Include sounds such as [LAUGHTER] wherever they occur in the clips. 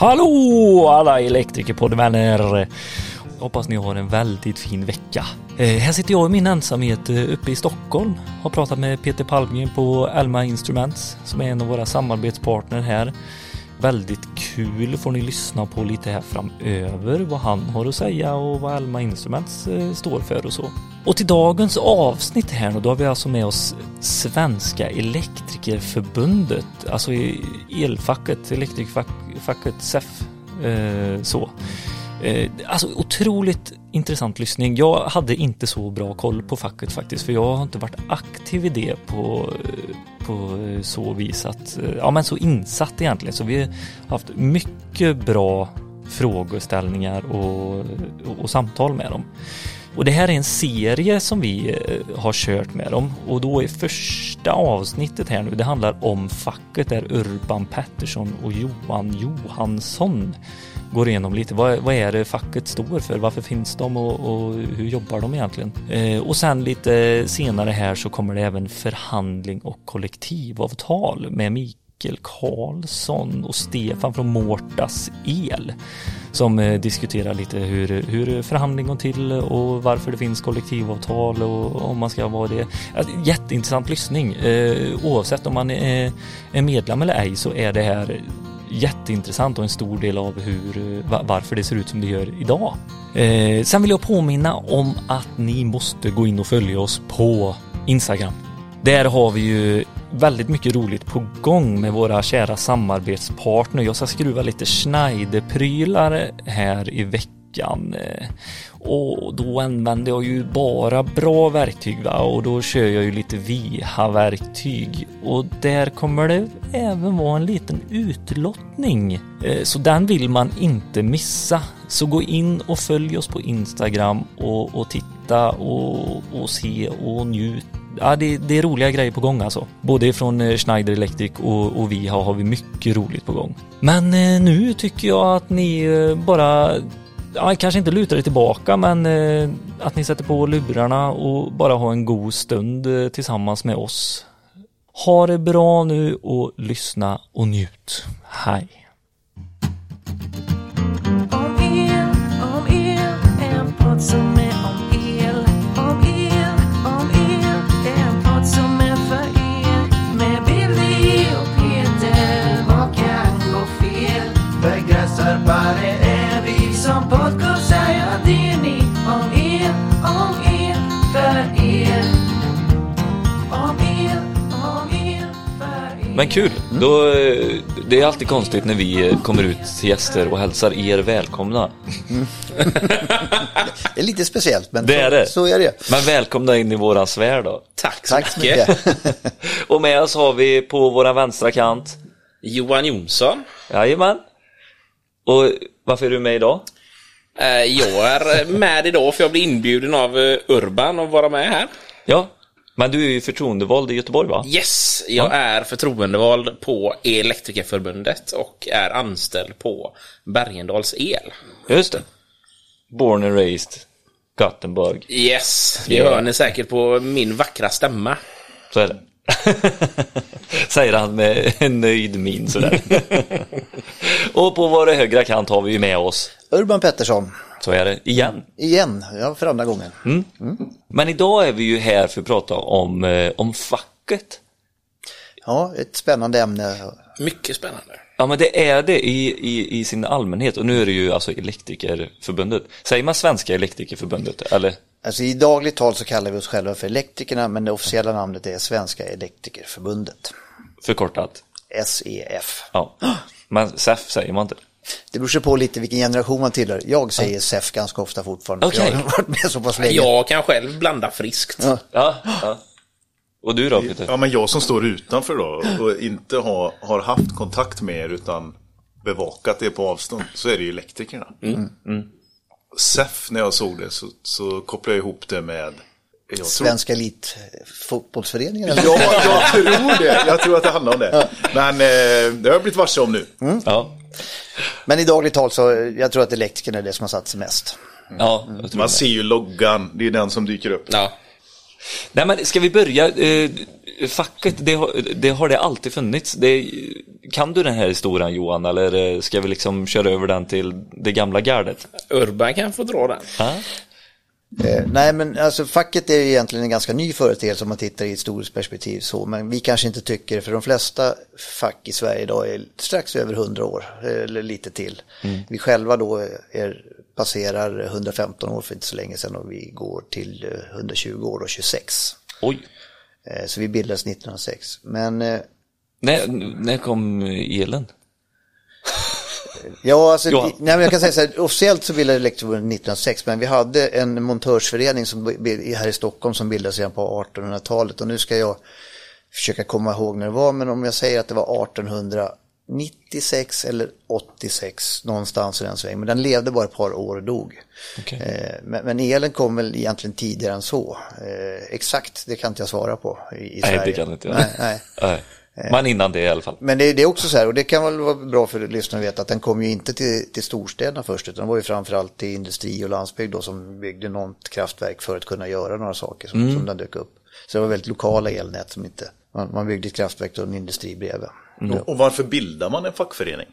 Hallå alla elektrikerpoddvänner! Hoppas ni har en väldigt fin vecka. Eh, här sitter jag i min ensamhet eh, uppe i Stockholm. Har pratat med Peter Palmgren på Elma Instruments som är en av våra samarbetspartner här. Väldigt kul får ni lyssna på lite här framöver vad han har att säga och vad Elma Instruments eh, står för och så. Och till dagens avsnitt här nu, då har vi alltså med oss Svenska Elektrikerförbundet, alltså elfacket, elektrikerfacket SEF. Eh, så. Eh, alltså otroligt intressant lyssning. Jag hade inte så bra koll på facket faktiskt, för jag har inte varit aktiv i det på, eh, på eh, så vis att, eh, ja men så insatt egentligen. Så vi har haft mycket bra frågeställningar och, och, och samtal med dem. Och det här är en serie som vi har kört med dem och då är första avsnittet här nu, det handlar om facket där Urban Pettersson och Johan Johansson går igenom lite. Vad, vad är det facket står för? Varför finns de och, och hur jobbar de egentligen? Eh, och sen lite senare här så kommer det även förhandling och kollektivavtal med Mikael Karlsson och Stefan från Mårtas El som eh, diskuterar lite hur, hur förhandling går till och varför det finns kollektivavtal och om man ska vara det. Jätteintressant lyssning. Eh, oavsett om man är medlem eller ej så är det här jätteintressant och en stor del av hur, varför det ser ut som det gör idag. Eh, sen vill jag påminna om att ni måste gå in och följa oss på Instagram. Där har vi ju väldigt mycket roligt på gång med våra kära samarbetspartner. Jag ska skruva lite Schneider-prylar här i veckan. Eh, och då använder jag ju bara bra verktyg va? och då kör jag ju lite VIHA-verktyg och där kommer det även vara en liten utlottning. Eh, så den vill man inte missa. Så gå in och följ oss på Instagram och, och titta och, och se och njut ja, det, det, är roliga grejer på gång alltså. Både från eh, Schneider Electric och, och vi har, har vi mycket roligt på gång. Men eh, nu tycker jag att ni eh, bara ja, kanske inte lutar er tillbaka men eh, att ni sätter på lurarna och bara har en god stund eh, tillsammans med oss. Ha det bra nu och lyssna och njut. Hej! Om er, om er, en podd som Men kul! Mm. Då, det är alltid konstigt när vi kommer ut till gäster och hälsar er välkomna. Mm. [LAUGHS] det är lite speciellt, men det så, är det. så är det. Men välkomna in i våran sfär då. Tack så Tack mycket. [LAUGHS] och med oss har vi på våran vänstra kant Johan Jonsson. Jajamän. Och varför är du med idag? Eh, jag är med idag för jag blir inbjuden av eh, Urban att vara med här. Ja, men du är ju förtroendevald i Göteborg va? Yes, jag ja. är förtroendevald på Elektrikerförbundet och är anställd på Bergendals El. Just det. Born and raised Gothenburg. Yes, det yeah. hör ni säkert på min vackra stämma. Så är det. [LAUGHS] Säger han med en nöjd min sådär. [LAUGHS] och på vår högra kant har vi ju med oss Urban Pettersson. Så är det igen. Igen, ja för andra gången. Mm. Mm. Men idag är vi ju här för att prata om, eh, om facket. Ja, ett spännande ämne. Mycket spännande. Ja men det är det i, i, i sin allmänhet och nu är det ju alltså Elektrikerförbundet. Säger man Svenska Elektrikerförbundet eller? Alltså i dagligt tal så kallar vi oss själva för Elektrikerna men det officiella namnet är Svenska Elektrikerförbundet. Förkortat? SEF. Ja, men SEF säger man inte. Det beror på lite vilken generation man tillhör. Jag säger ja. SEF ganska ofta fortfarande. Okay. Jag har varit med så pass länge. Jag kan själv blanda friskt. Ja. ja, ja. Och du då Peter? Ja, men jag som står utanför då och inte har, har haft kontakt med er utan bevakat det på avstånd så är det ju elektrikerna. Mm. Mm. SEF, när jag såg det så, så kopplade jag ihop det med jag Svenska tror... elitfotbollsföreningen? Ja, jag tror det. Jag tror att det handlar om det. Ja. Men eh, det har jag blivit varse om nu. Mm. Ja. Men i dagligt tal så, jag tror att elektrikerna är det som har satt sig mest. Ja, mm. Man ser ju loggan, det är den som dyker upp. Ja. Nej men ska vi börja, eh, facket, det har, det har det alltid funnits. Det, kan du den här historien Johan, eller ska vi liksom köra över den till det gamla gardet? Urban kan få dra den. Ja? Eh, nej men alltså facket är ju egentligen en ganska ny företeelse om man tittar i ett historiskt perspektiv så. Men vi kanske inte tycker, för de flesta fack i Sverige idag är strax över 100 år, eller lite till. Mm. Vi själva då är, passerar 115 år för inte så länge sedan och vi går till eh, 120 år och 26. Oj. Eh, så vi bildades 1906. Men eh, När, när kom elen? Ja, alltså, Johan. nej, men jag kan säga så här, officiellt så bildades Elektroförbundet 1906, men vi hade en montörsförening som, här i Stockholm som bildades redan på 1800-talet och nu ska jag försöka komma ihåg när det var, men om jag säger att det var 1896 eller 86, någonstans i den svängen, men den levde bara ett par år och dog. Okej. Eh, Men, men elen kom väl egentligen tidigare än så. Eh, Exakt, det kan inte jag svara på i, i Nej, Sverige. det kan inte jag. Nej, nej. Nej. Men innan det i alla fall. Men det, det är också så här, och det kan väl vara bra för lyssnarna att veta, att den kom ju inte till, till storstäderna först, utan den var ju framförallt till industri och landsbygd då, som byggde något kraftverk för att kunna göra några saker som, som den dök upp. Så det var väldigt lokala elnät som inte, man, man byggde ett kraftverk och en industri bredvid. Och, och varför bildar man en fackförening?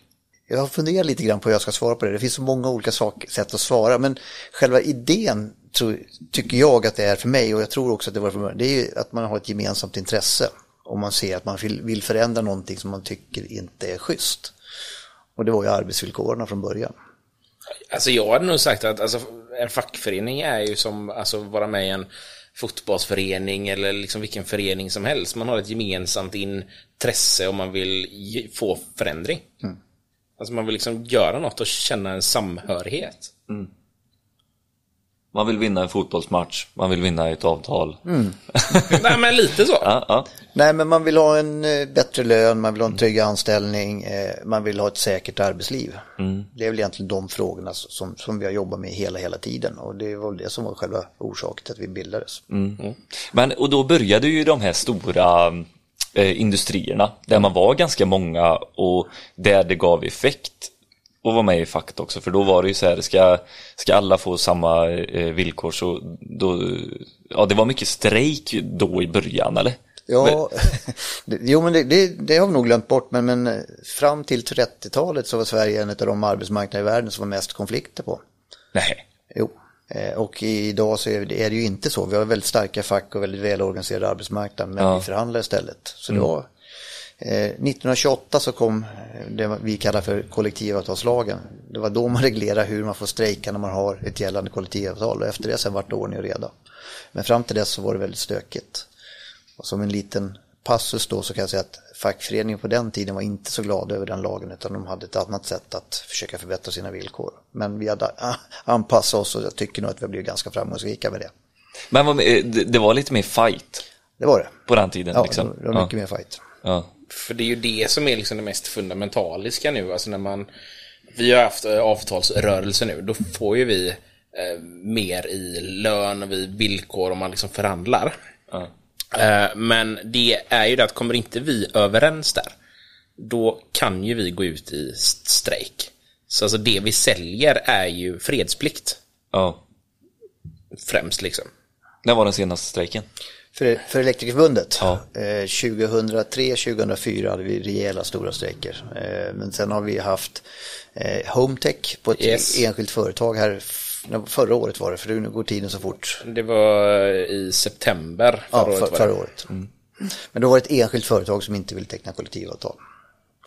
Jag har funderat lite grann på hur jag ska svara på det. Det finns så många olika sak, sätt att svara. Men själva idén tror, tycker jag att det är för mig och jag tror också att det var för mig. Det är ju att man har ett gemensamt intresse. Om man ser att man vill, förändra någonting som man tycker inte är schysst. Och det var ju arbetsvillkoren från början. Alltså jag hade nog sagt att alltså, en fackförening är ju som alltså vara med i en fotbollsförening eller liksom vilken förening som helst. Man har ett gemensamt intresse om man vill ge- få förändring. Alltså man vill liksom göra något och känna en samhörighet. Man vill vinna en fotbollsmatch, man vill vinna ett avtal. [LAUGHS] Nej men lite så. Ja, ja. Nej, men man vill ha en eh, bättre lön, man vill ha en trygg anställning, eh, man vill ha ett säkert arbetsliv. Det är väl egentligen de frågorna som, som vi har jobbat med hela, hela tiden. Och det var väl det som var själva orsaken till att vi bildades. Men och då började ju de här stora eh, industrierna där man var ganska många och där det gav effekt och vara med i facket också för då var det ju så här ska, ska alla få samma eh, villkor så då ja det var mycket strejk då i början eller? Ja, [LAUGHS] det- jo men det, det, det har vi nog glömt bort, men, men eh, fram till 30-talet så var Sverige en av de arbetsmarknader i världen som var mest konflikter på. Nej. Jo, eh, och idag så är det, ju inte så. Vi har väldigt starka fack och väldigt välorganiserad arbetsmarknad, men Ja. vi förhandlar istället. Så det var, 1928 så kom eh, det vi kallar för kollektivavtalslagen. Det var då man reglerade hur man får strejka när man har ett gällande kollektivavtal och efter det sen vart det ordning och reda. Men fram till dess så var det väldigt stökigt. Och som en liten passus då så kan jag säga att fackföreningen på den tiden var inte så glada över den lagen utan de hade ett annat sätt att försöka förbättra sina villkor. Men vi hade anpassat oss och jag tycker nog att vi har blivit ganska framgångsrika med det. Men eh, det, var lite mer fight Det var det. på den tiden Ja, liksom. det var mycket mer fight. Ja. För det är ju det som är liksom det mest fundamentaliska nu. Alltså när man, vi har haft eh, avtalsrörelse nu, då får ju vi eh, mer i lön och vi villkor om man liksom förhandlar. Ja. Eh, men det är ju det att kommer inte vi överens där, då kan ju vi gå ut i st- strejk. Så alltså det vi säljer är ju fredsplikt, ja. främst liksom. När var den senaste strejken? För, för Elektrikerförbundet, Ja. eh, 2003-2004 hade vi rejäla stora strejker. Eh, men sen har vi haft eh, Hometech på ett Yes. enskilt företag här, förra året var det, för nu går tiden så fort. Det var i september förra Ja, året. för, förra året. Men då var det ett enskilt företag som inte ville teckna kollektivavtal.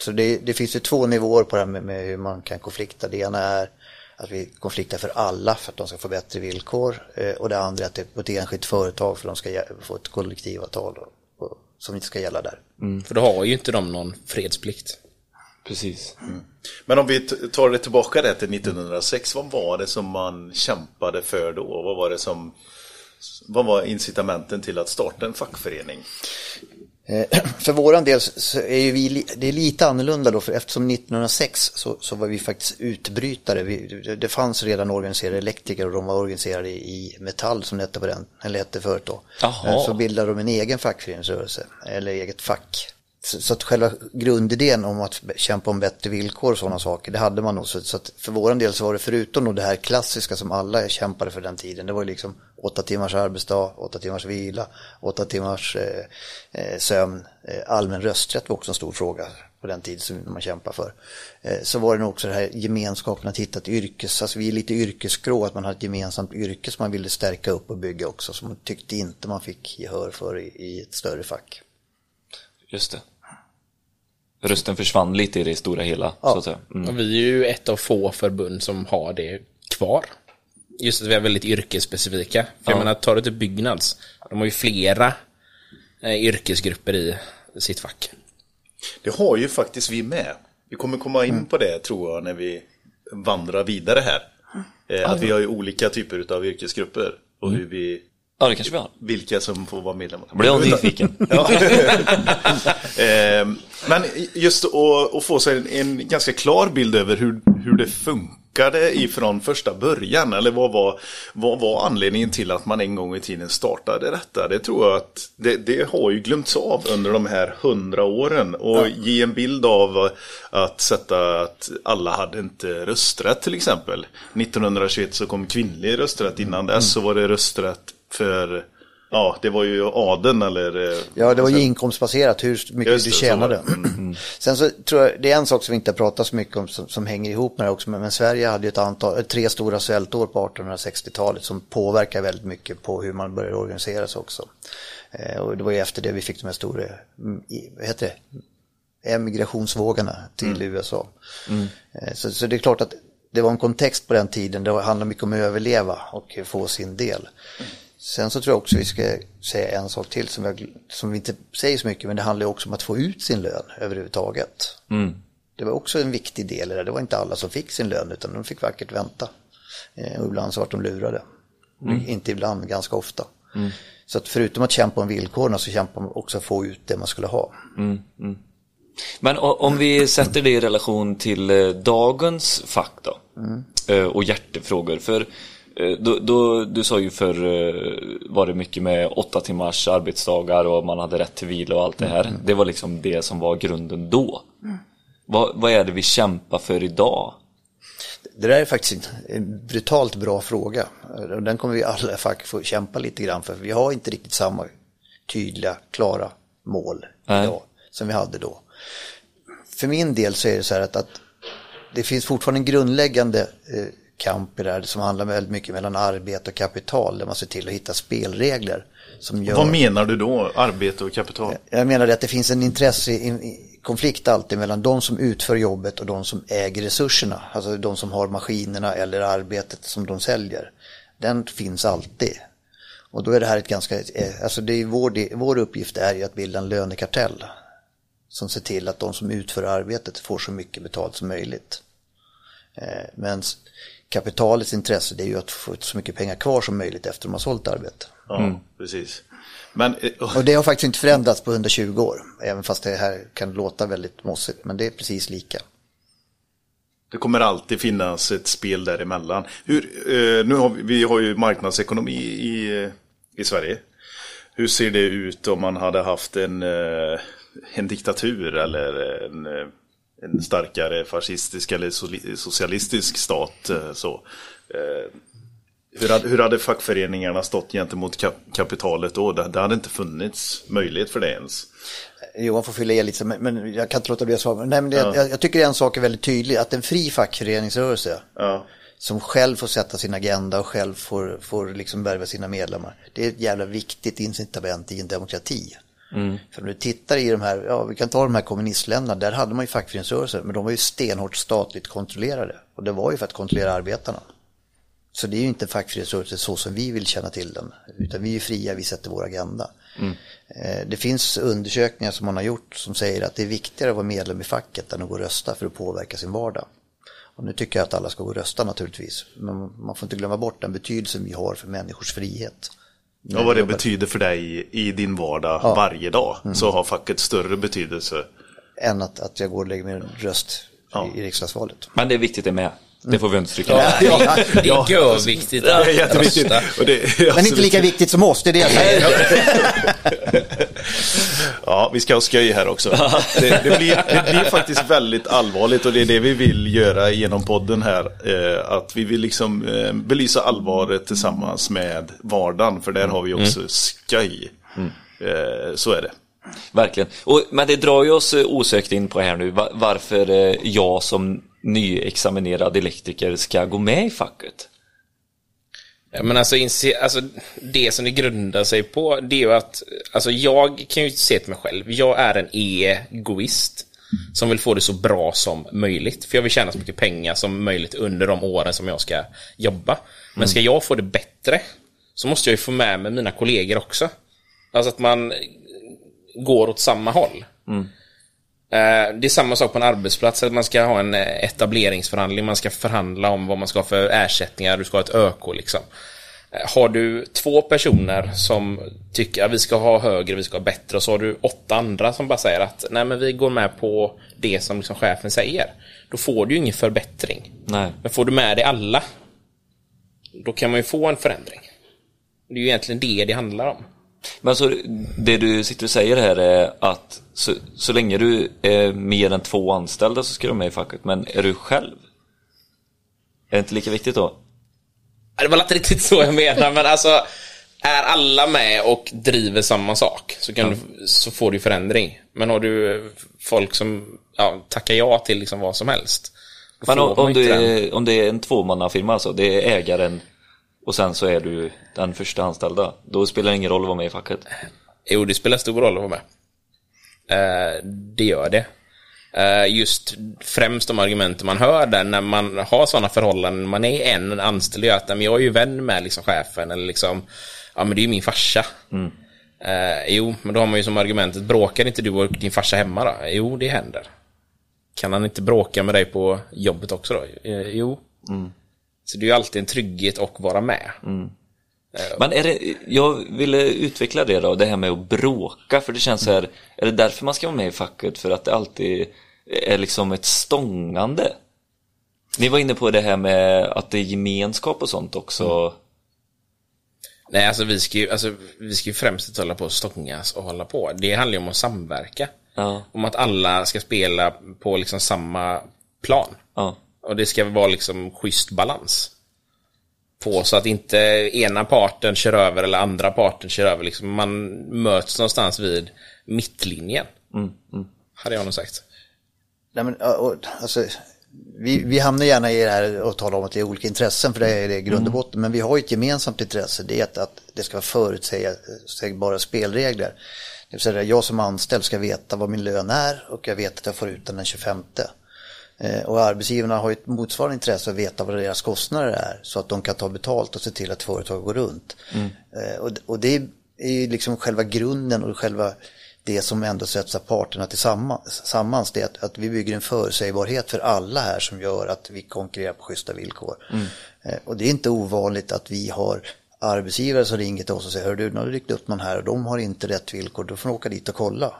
Så det, det finns ju två nivåer på det här med, med hur man kan konflikta. Det ena är att vi konfliktar för alla för att de ska få bättre villkor. Eh, och det andra är att det är på ett enskilt företag för att de ska få ett kollektivavtal och, och, som inte ska gälla där. För då har ju inte de någon fredsplikt. Precis. Men om vi tar det tillbaka det till 1906, vad var det som man kämpade för då? Vad var det som vad var incitamenten till att starta en fackförening? Eh, [CLEARS THROAT] För våran del så är ju vi, det är lite annorlunda då, för eftersom 1906 så, så var vi faktiskt utbrytare. Vi, det- fanns redan organiserade elektriker och de var organiserade i Metall som det hette på den, eller hette förut då. Jaha. Eh, Så bildade de en egen fackföreningsrörelse, eller eget fack. Så, så, att själva grundidén om att kämpa om bättre villkor och sådana saker, det hade man nog. Så, så att för vår del så var det förutom då det här klassiska som alla kämpade för den tiden, det var ju liksom åtta timmars arbetsdag, åtta timmars vila, åtta timmars eh, eh sömn, eh, allmän rösträtt var också en stor fråga på den tiden som man kämpar för. Eh, så var det nog också det här gemenskapen att hitta ett yrkes, alltså vi är lite yrkesgrå, att man har ett gemensamt yrke som man ville stärka upp och bygga också, som man tyckte inte man fick gehör för i, i ett större fack. Just det. Rösten försvann lite i det stora hela, ja. så att säga. Mm. Vi är ju ett av få förbund som har det kvar. Just att vi är väldigt yrkesspecifika. För ja. jag menar, tar du till Byggnads, de har ju flera eh, yrkesgrupper i sitt fack. Det har ju faktiskt vi med. Vi kommer komma in på det tror jag när vi vandrar vidare här. Eh, att vi har ju olika typer av yrkesgrupper och hur vi Ja, det kanske vi har. Vilka som får vara medlemmar. Blir jag nyfiken. [LAUGHS] ja. [LAUGHS] eh, men just att, få sig en, en, ganska klar bild över hur, hur det funkade ifrån första början. Eller vad var, vad var anledningen till att man en gång i tiden startade detta? Det tror jag att det, det har ju glömts av under de här hundra åren. Och ja. ge en bild av att sätta att alla hade inte rösträtt till exempel. 1921 så kom kvinnlig rösträtt. Innan dess mm. så var det rösträtt för Ja, det var ju adeln eller... Eh, ja, det var ju inkomstbaserat hur mycket du tjänade. Mm. [CLEARS THROAT] Sen så tror jag, det är en sak som vi inte har pratat så mycket om som, som hänger ihop med det också, men, men Sverige hade ju ett antal, tre stora svältår på 1860-talet som påverkar väldigt mycket på hur man började organisera sig också. Eh, och det var ju efter det vi fick de här stora, mm, vad heter det, emigrationsvågorna till mm. USA. Mm. Eh, så, så det är klart att det var en kontext på den tiden, det handlade mycket om att överleva och få sin del. Sen så tror jag också vi ska säga en sak till som, jag, som vi inte säger så mycket, men det handlar också om att få ut sin lön överhuvudtaget. Mm. Det var också en viktig del i det. Det var inte alla som fick sin lön, utan de fick vackert vänta. Eh, och ibland så var de lurade. Mm. Inte ibland, ganska ofta. Mm. Så att förutom att kämpa om villkoren så kämpar man också att få ut det man skulle ha. Mm. mm. Men om vi sätter det i relation till eh, dagens fack då? Mm. Eh, och hjärtefrågor. För då, då, du sa ju förr eh, var det mycket med åtta timmars arbetsdagar och man hade rätt till vila och allt det här. Mm. Det var liksom det som var grunden då. Mm. Vad, vad är det vi kämpar för idag? Det där är faktiskt en brutalt bra fråga. Och den kommer vi alla fack få kämpa lite grann för. Vi har inte riktigt samma tydliga, klara mål Nej. idag som vi hade då. För min del så är det så här att, att det finns fortfarande en grundläggande eh, kamp i det här som handlar väldigt mycket mellan arbete och kapital där man ser till att hitta spelregler. Som gör... Vad menar du då, arbete och kapital? Jag menar att det finns en intressekonflikt alltid mellan de som utför jobbet och de som äger resurserna. Alltså de som har maskinerna eller arbetet som de säljer. Den finns alltid. Och då är det här ett ganska, eh, alltså det är vår, vår uppgift är ju att bilda en lönekartell. Som ser till att de som utför arbetet får så mycket betalt som möjligt. Eh, men kapitalets intresse det är ju att få så mycket pengar kvar som möjligt efter de har sålt arbete. Ja, mm. precis. Men, eh, och det har faktiskt inte förändrats på 120 år, även fast det här kan låta väldigt mossigt, men det är precis lika. Det kommer alltid finnas ett spel däremellan. Hur, eh, nu har vi, vi har ju marknadsekonomi i, i Sverige. Hur ser det ut om man hade haft en, eh, en diktatur eller en en starkare fascistisk eller socialistisk stat. Eh, så. Eh, hur hade, hur hade fackföreningarna stått gentemot kapitalet då? Det, hade inte funnits möjlighet för det ens. Johan får fylla i lite, men jag kan inte låta bli att svara. Nej, men det, ja. jag, jag, tycker en sak är väldigt tydlig, att en fri fackföreningsrörelse ja. som själv får sätta sin agenda och själv får, får liksom värva sina medlemmar, det är ett jävla viktigt incitament i en demokrati. Mm. För om du tittar i de här, ja vi kan ta de här kommunistländerna, där hade man ju fackföreningsrörelser, men de var ju stenhårt statligt kontrollerade. Och det var ju för att kontrollera arbetarna. Så det är ju inte en fackföreningsrörelse så som vi vill känna till den, utan vi är fria, vi sätter vår agenda. Mm. Eh, det finns undersökningar som man har gjort som säger att det är viktigare att vara medlem i facket än att gå och rösta för att påverka sin vardag. Och nu tycker jag att alla ska gå och rösta naturligtvis, men man får inte glömma bort den betydelsen vi har för människors frihet. Och vad det betyder för dig i din vardag ja. varje dag. Mm. Så har facket större betydelse. Än att, att jag går och lägger min röst ja. i, i riksdagsvalet. Men det är viktigt det med. Det får vi understryka. Ja, Ja, det är ja. görviktigt Det är att jätteviktigt. det, är Men inte lika viktigt som oss, det är det jag säger. Ja, vi ska ha skoj här också. Det, det, blir, det blir faktiskt väldigt allvarligt och det är det vi vill göra genom podden här. Eh, att vi vill liksom eh, belysa allvaret tillsammans med vardagen, för där har vi också skoj. Eh, så är det. Verkligen. Och, men det drar ju oss osökt in på här nu va- varför jag som nyexaminerad elektriker ska gå med i facket. Ja, men alltså, inse, alltså, det som det grundar sig på, det är ju att, alltså jag kan ju se till mig själv, jag är en egoist som vill få det så bra som möjligt. För jag vill tjäna så mycket pengar som möjligt under de åren som jag ska jobba. Men ska jag få det bättre så måste jag ju få med mig mina kollegor också. Alltså att man går åt samma håll. Eh, Det är samma sak på en arbetsplats, att man ska ha en eh, etableringsförhandling, man ska förhandla om vad man ska ha för ersättningar, du ska ha ett ÖK liksom. Eh, Har du två personer som tycker att vi ska ha högre, vi ska ha bättre och så har du åtta andra som bara säger att nej men vi går med på det som liksom chefen säger. Då får du ju ingen förbättring. Nej. Men får du med dig alla, då kan man ju få en förändring. Det är ju egentligen det det handlar om. Men alltså, det du sitter och säger här är att så, så länge du är mer än två anställda så ska du med i facket, men är du själv? Är det inte lika viktigt då? Det var inte riktigt så jag menar, men alltså är alla med och driver samma sak så, kan du, så får du förändring. Men har du folk som ja, tackar ja till liksom vad som helst. Men om, om, den. är, om det är en tvåmannafirma alltså, det är ägaren och sen så är du den första anställda. Då spelar det ingen roll att vara med i facket. Jo, det spelar stor roll att vara med. Eh, det gör det. Eh, just främst de argumenten man hör där när man har sådana förhållanden, man är en anställd, gör att "Nej, men jag är ju vän med liksom chefen eller liksom, ja men det är ju min farsa. Eh, jo, men då har man ju som argumentet, bråkar inte du och din farsa hemma då? Jo, det händer. Kan han inte bråka med dig på jobbet också då? Eh, jo. Så det är ju alltid en trygghet att vara med. Men är det, jag ville utveckla det då, det här med att bråka, för det känns så här, är det därför man ska vara med i facket? För att det alltid är liksom ett stångande? Ni var inne på det här med att det är gemenskap och sånt också. Nej, alltså vi ska ju, alltså, vi ska ju främst inte hålla på och stångas och hålla på. Det handlar ju om att samverka. Ja. Om att alla ska spela på liksom samma plan. Ja. Och det ska vara liksom schysst balans. På så att inte ena parten kör över eller andra parten kör över. Liksom man möts någonstans vid mittlinjen. Hade jag nog sagt. Nej, men, och, alltså, vi, vi hamnar gärna i det här och talar om att det är olika intressen, för det är det grund och botten. Men vi har ett gemensamt intresse, det är att, att det ska vara förutsägbara spelregler. Det vill säga, jag som anställd ska veta vad min lön är och jag vet att jag får ut den den 25. Eh, Och arbetsgivarna har ju ett motsvarande intresse att veta vad deras kostnader är så att de kan ta betalt och se till att företag går runt. Eh, Och, det är ju liksom själva grunden och själva det som ändå sätter parterna tillsammans. Det är att, att vi bygger en förutsägbarhet för alla här som gör att vi konkurrerar på schyssta villkor. Eh, Och det är inte ovanligt att vi har arbetsgivare som ringer till oss och säger, hör du, nu har du ryckt upp någon här och de har inte rätt villkor, då får de åka dit och kolla.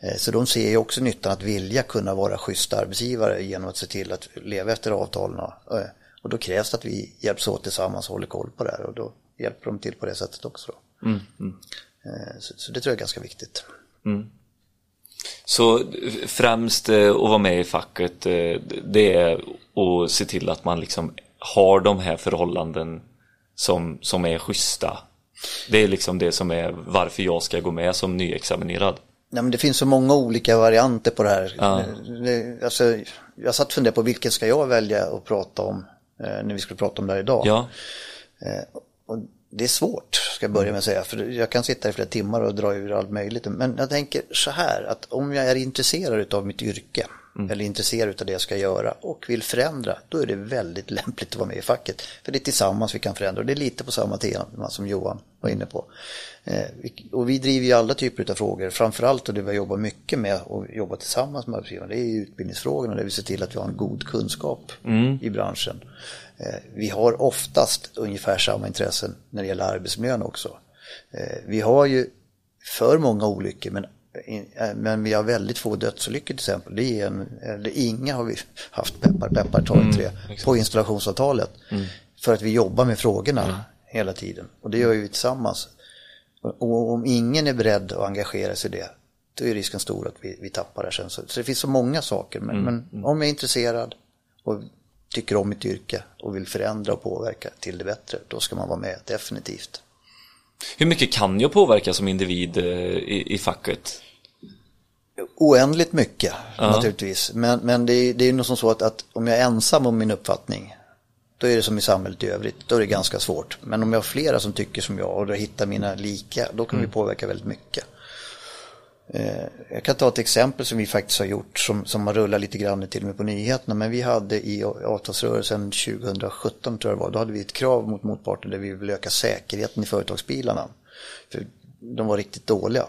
Eh, Så de ser ju också nyttan att vilja kunna vara schyssta arbetsgivare genom att se till att leva efter avtalen. Eh, Och då krävs det att vi hjälps åt tillsammans och håller koll på det här och då hjälper de till på det sättet också. Då. Eh, Så, så det tror jag är ganska viktigt. Så främst att vara med i facket, det är att se till att man liksom har de här förhållanden som, som är schyssta. Det är liksom det som är varför jag ska gå med som nyexaminerad. Nej, men det finns så många olika varianter på det här. Det, alltså, jag satt och funderade på vilken ska jag välja att prata om eh, när vi skulle prata om det här idag. Ja, Eh, och det är svårt, ska jag börja med att säga, för jag kan sitta i flera timmar och dra ur allt möjligt. Men jag tänker så här, att om jag är intresserad av mitt yrke, eller intresserad av det jag ska göra och vill förändra, då är det väldigt [LAUGHS] lämpligt att vara med i facket. För det är tillsammans vi kan förändra, och det är lite på samma tema som Johan var inne på. Eh, och vi driver ju alla typer av frågor, framförallt och det vi jobbar mycket med och jobbar tillsammans med arbetsgivarna, det är utbildningsfrågorna, där vi ser till att vi har en god kunskap i branschen. Eh, Vi har oftast ungefär samma intressen när det gäller arbetsmiljön också. Eh, Vi har ju för många olyckor men men vi har väldigt få dödsolyckor till exempel. Det är en, eller inga har vi haft, peppar peppar, tar mm, på installationsavtalet. Mm. För att vi jobbar med frågorna mm. hela tiden. Och det gör vi tillsammans. Och om ingen är beredd att engagera sig i det, då är risken stor att vi, vi tappar det sen. Så, så det finns så många saker. Men, mm. men om jag är intresserad och tycker om mitt yrke och vill förändra och påverka till det bättre, då ska man vara med definitivt. Hur mycket kan jag påverka som individ eh, i, i facket? Oändligt mycket ja. naturligtvis. Men, men det, är, det är nog som så att, att, om jag är ensam om min uppfattning då är det som i samhället i övrigt, då är det ganska svårt. Men om jag har flera som tycker som jag och då hittar mina lika, då kan mm. vi påverka väldigt mycket. Eh, jag kan ta ett exempel som vi faktiskt har gjort som, som har rullat lite grann till och med på nyheterna. Men vi hade i avtalsrörelsen 2017 tror jag det var, då hade vi ett krav mot motparten där vi ville öka säkerheten i företagsbilarna. För de var riktigt dåliga.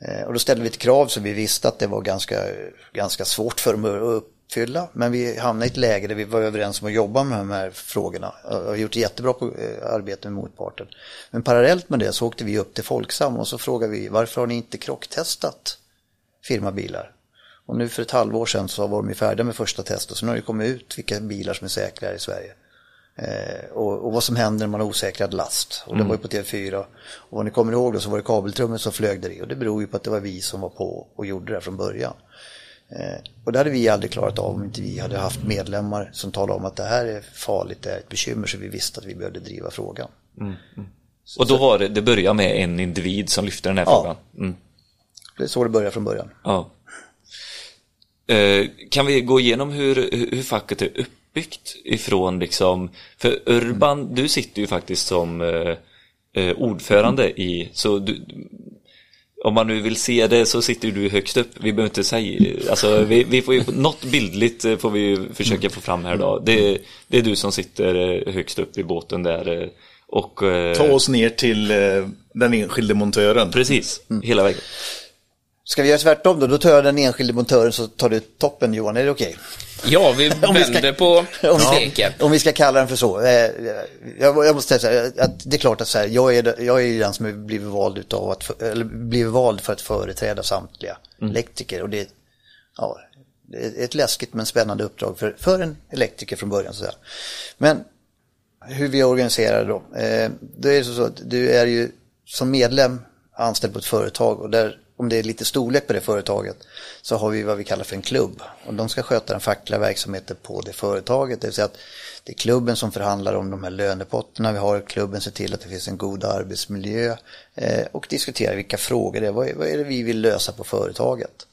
Eh, och då ställde vi ett krav som vi visste att det var ganska, ganska svårt för dem att uppfylla. Men vi hamnade i ett läge där vi var överens om att jobba med de här frågorna. Och har gjort jättebra eh, arbete med motparten. Men parallellt med det så åkte vi upp till Folksam och så frågade vi varför har ni inte krocktestat firmabilar? Och nu för ett halvår sedan så var de ju färdiga med första testet. Så nu har det kommit ut vilka bilar som är säkra i Sverige. Eh, och, och, vad som händer när man har osäkrad last. Och det mm. var ju på TV4. Och vad ni kommer ihåg då så var det kabeltrummet som flög där i. Och det beror ju på att det var vi som var på och gjorde det från början. Eh, och det hade vi aldrig klarat av om inte vi hade haft medlemmar som talade om att det här är farligt, det är ett bekymmer så vi visste att vi behövde driva frågan. Mm. Mm. Och då var det, det började med en individ som lyfte den här ja. frågan? Mm. Det är så det började från början. Ja. Eh, kan vi gå igenom hur, hur facket är uppbyggt ifrån liksom, för Urban, du sitter ju faktiskt som eh, eh ordförande i, så du, om man nu vill se det så sitter du högst upp. Vi behöver inte säga, alltså vi, vi får ju, något bildligt eh, får vi försöka få fram här då. Det, det är du som sitter eh, högst upp i båten där. Och, Ta oss ner till den enskilde montören. Precis, mm. hela vägen. Ska vi göra tvärtom då? Då tar jag den enskilde montören så tar du toppen Johan, är det okej? Okay? Ja, vi [LAUGHS] vänder ska, på steken. Om vi ska kalla den för så. Jag, jag måste säga att det är klart att så här, jag, är, jag är den som blivit vald, utav att, eller blivit vald för att företräda samtliga mm. elektriker. Och det, ja, det är ett läskigt men spännande uppdrag för, för en elektriker från början. Så. Men hur vi organiserar då. Eh, det är så att du är ju som medlem anställd på ett företag och där om det är lite storlek på det företaget, så har vi vad vi kallar för en klubb. Och de ska sköta den fackliga verksamheten på det företaget. Det vill säga att det är klubben som förhandlar om de här lönepotterna vi har. Klubben ser till att det finns en god arbetsmiljö eh, och diskuterar vilka frågor det är. Vad, är. vad är det vi vill lösa på företaget?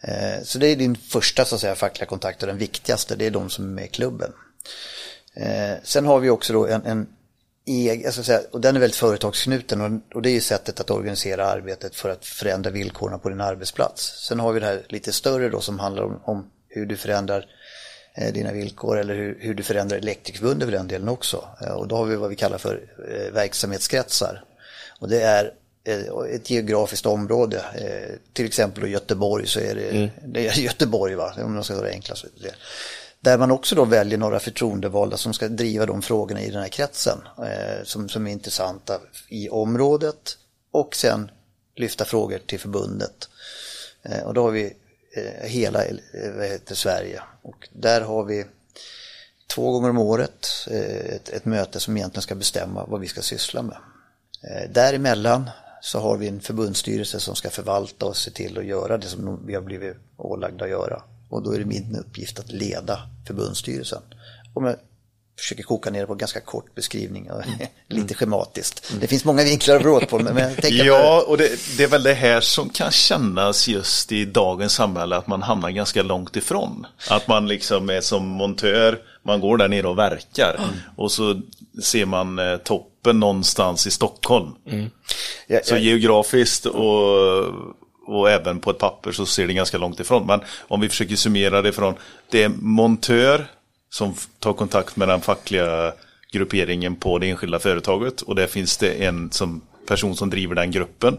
Eh, så det är din första så att säga, fackliga kontakt och den viktigaste, det är de som är med i klubben. Eh, sen har vi också då en, en egen, alltså och den är väldigt företagsknuten och, och, det är ju sättet att organisera arbetet för att förändra villkoren på din arbetsplats. Sen har vi det här lite större då som handlar om, om hur du förändrar eh, dina villkor eller hur, hur du förändrar Elektrikerförbundet för den delen också. Eh, och då har vi vad vi kallar för eh, verksamhetskretsar. Och det är ett geografiskt område, till exempel i Göteborg så är det, mm. det är Göteborg va, om man ska vara enklast. Där man också då väljer några förtroendevalda som ska driva de frågorna i den här kretsen eh, som, som är intressanta i området och sen lyfta frågor till förbundet. Eh, och då har vi eh, hela eh, vad heter, Sverige och där har vi två gånger om året eh, ett, ett, möte som egentligen ska bestämma vad vi ska syssla med. Eh, däremellan så har vi en förbundsstyrelse som ska förvalta och se till att göra det som vi har blivit ålagda att göra. Och då är det min uppgift att leda förbundsstyrelsen. Om jag försöker koka ner det på en ganska kort beskrivning, mm. [LAUGHS] lite schematiskt. Mm. Det finns många vinklar att bråka på. Men jag tänker ja, och det, det, är väl det här som kan kännas just i dagens samhälle, att man hamnar ganska långt ifrån. Att man liksom är som montör, man går där nere och verkar. Mm. Och så ser man eh, toppen någonstans i Stockholm. Mm. Ja, så ja. geografiskt och och även på ett papper så ser det ganska långt ifrån. Men om vi försöker summera det från, det är montör som tar kontakt med den fackliga grupperingen på det enskilda företaget och där finns det en som, person som driver den gruppen.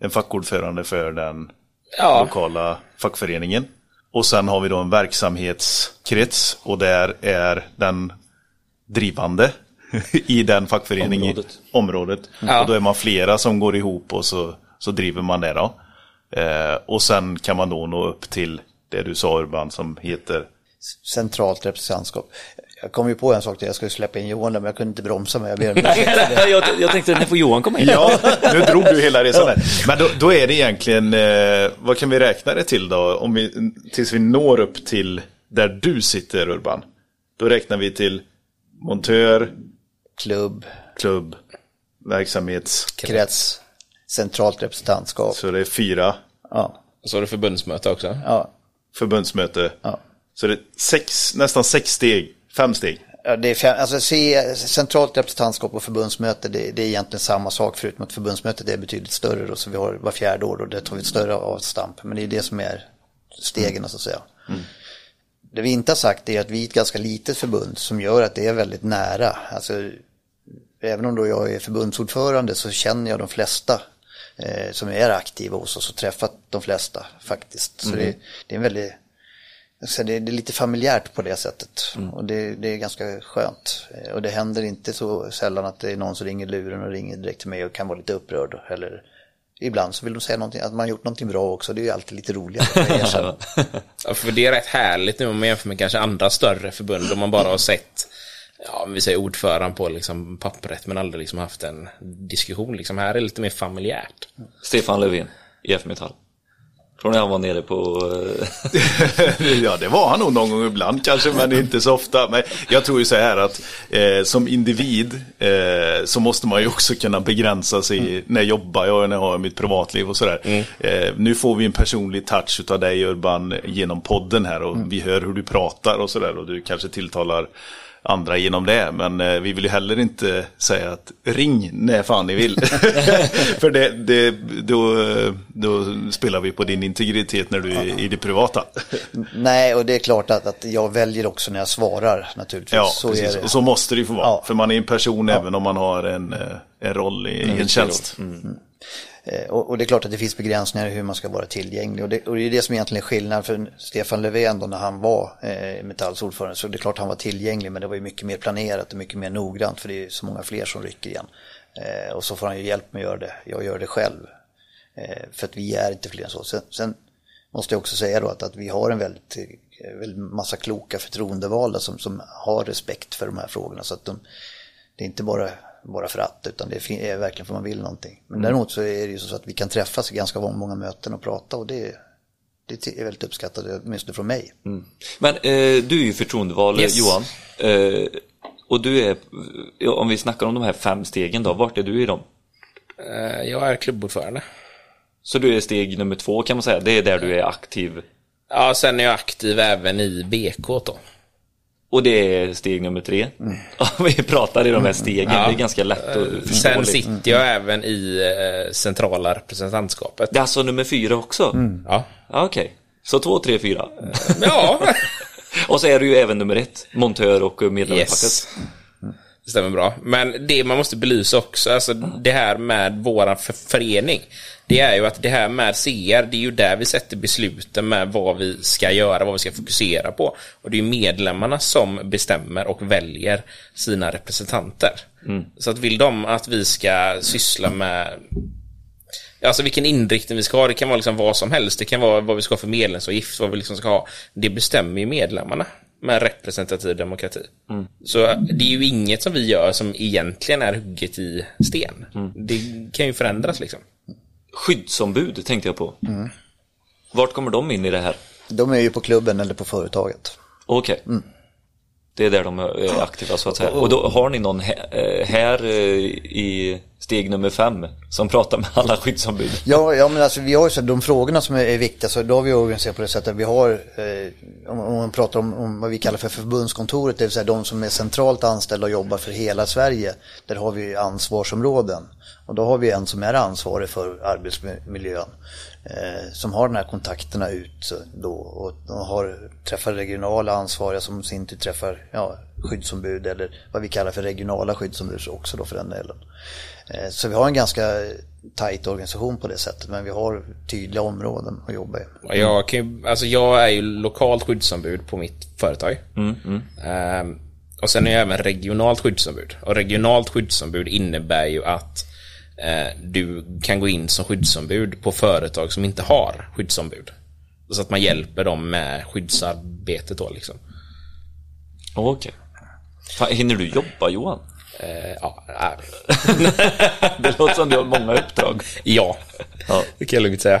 En fackordförande för den ja. lokala fackföreningen. Och sen har vi då en verksamhetskrets och där är den drivande [LAUGHS] i den fackföreningen, området. området. Ja. Och då är man flera som går ihop och så, så driver man det då. Eh, och sen kan man då nå upp till det du sa Urban som heter Centralt representantskap. Jag kom ju på en sak till, jag skulle släppa in Johan där, men jag kunde inte bromsa mig. Jag ber om jag, jag tänkte, när får Johan komma in? Ja, nu drog du hela resan där. Men då, då är det egentligen, eh, vad kan vi räkna det till då? Om vi, tills vi når upp till där du sitter Urban. Då räknar vi till montör, Klubb, klubb, verksamhets... centralt representantskap. Så det är fyra Ja, Och så har du förbundsmöte också. ja, förbundsmöte. ja. Så det är sex, nästan sex steg, fem steg. Ja, det är fem, alltså se, centralt representantskap och förbundsmöte det, det är egentligen samma sak förutom att förbundsmötet är betydligt större då, så vi har var fjärde år och det tar vi ett större avstamp. Men det är det som är stegen så att säga. Det vi inte har sagt är att vi är ett ganska litet förbund som gör att det är väldigt nära. Alltså, även om då jag är förbundsordförande så känner jag de flesta eh, som är aktiva hos oss och träffat de flesta faktiskt. Så det, det är en väldigt så det, det är lite familjärt på det sättet och det, det är ganska skönt. Eh, Och det händer inte så sällan att det är någon som ringer luren och ringer direkt till mig och kan vara lite upprörd. Eller ibland så vill de säga någonting, att man har gjort någonting bra också. Det är ju alltid lite roligare. [LAUGHS] Ja, för det är rätt härligt nu om man jämför med kanske andra större förbund om man bara har sett Ja, vi säger ordförande på liksom pappret men aldrig liksom haft en diskussion. Liksom här är det lite mer familjärt. Stefan Löfven, IF Metall. Tror ni han var nere på... eh, [LAUGHS] ja, det var han nog någon gång ibland kanske, men [LAUGHS] inte så ofta. Men jag tror ju så här att eh, som individ eh, så måste man ju också kunna begränsa sig. När jobbar jag, när jag har mitt privatliv och sådär. Eh, nu får vi en personlig touch utav dig Urban genom podden här och vi hör hur du pratar och sådär och du kanske tilltalar andra genom det. Men eh, vi vill ju heller inte säga att ring när fan ni vill. [LAUGHS] För det, det, då, då spelar vi på din integritet när du är i det privata. Nej, och det är klart att, att jag väljer också när jag svarar naturligtvis. Ja, så precis. Och så måste det ju få vara. Ja. För man är en person även om man har en, eh, en roll i, i en tjänst. Eh, Eh, och, och det är klart att det finns begränsningar i hur man ska vara tillgänglig. Och det, och det är det som egentligen är skillnaden för Stefan Löfven då när han var eh, Metalls ordförande. Så det är klart han var tillgänglig men det var ju mycket mer planerat och mycket mer noggrant för det är ju så många fler som rycker igen. Eh, och så får han ju hjälp med att göra det. Jag gör det själv. Eh, för att vi är inte fler än så. Sen, sen måste jag också säga då att, att vi har en väldigt, eh, väldigt massa kloka förtroendevalda som, som har respekt för de här frågorna. Så att de, det är inte bara, bara för att, utan det är verkligen för man vill någonting. Men däremot så är det ju så att vi kan träffas i ganska många möten och prata och det, det är väldigt uppskattat, åtminstone från mig. Men eh, du är ju förtroendevald Yes. Johan. Eh, och du är, om vi snackar om de här fem stegen då, vart är du i dem? Eh, Jag är klubbordförande. Så du är steg nummer två kan man säga, det är där du är aktiv. Ja, sen är jag aktiv även i BK då. Och det är steg nummer tre. Om [LAUGHS] vi pratar i de här stegen, Ja. det är ganska lätt att förstå. Sen liksom. sitter jag även i eh, centrala representantskapet. Det är alltså nummer fyra också? Ja. Ja, Okej, så två, tre, fyra. Ja, [LAUGHS] Och så är du ju även nummer ett, montör och medlemsfacket. yes. Det stämmer bra. Men det man måste belysa också, alltså det här med våran för förening. Det är ju att det här med CR, det är ju där vi sätter besluten med vad vi ska göra, vad vi ska fokusera på. Och det är ju medlemmarna som bestämmer och väljer sina representanter. Så att vill de att vi ska syssla med Alltså vilken inriktning vi ska ha, det kan vara liksom vad som helst. Det kan vara vad vi ska ha för medlemsavgift, vad vi liksom ska ha. Det bestämmer ju medlemmarna med representativ demokrati. Så det är ju inget som vi gör som egentligen är hugget i sten. Det kan ju förändras liksom. Skyddsombud tänkte jag på. Vart kommer de in i det här? De är ju på klubben eller på företaget. Okej. Det är där de är aktiva så att säga. Och då har ni någon här, eh, här eh, i steg nummer fem som pratar med alla skyddsombud? Ja, ja men alltså vi har ju så de frågorna som är, är viktiga så då har vi organiserat på det sättet att vi har, eh, om, om man pratar om, om vad vi kallar för förbundskontoret, det vill säga de som är centralt anställda och jobbar för hela Sverige, där har vi ansvarsområden. Och då har vi en som är ansvarig för arbetsmiljön, som har de här kontakterna ut då och de har, träffar regionala ansvariga som i sin tur träffar ja, skyddsombud eller vad vi kallar för regionala skyddsombud också då för den delen. Eh, Så vi har en ganska tajt organisation på det sättet men vi har tydliga områden att jobba i. Och Jag, kan alltså jag är ju lokalt skyddsombud på mitt företag. Ehm, och sen är jag även regionalt skyddsombud. Och regionalt skyddsombud innebär ju att eh, du kan gå in som skyddsombud på företag som inte har skyddsombud. Så att man hjälper dem med skyddsarbetet då liksom. Okej. Okay. Hinner du jobba Johan? Eh, ja, [LAUGHS] det låter som du har många uppdrag. Ja, ja. det kan jag lugnt säga.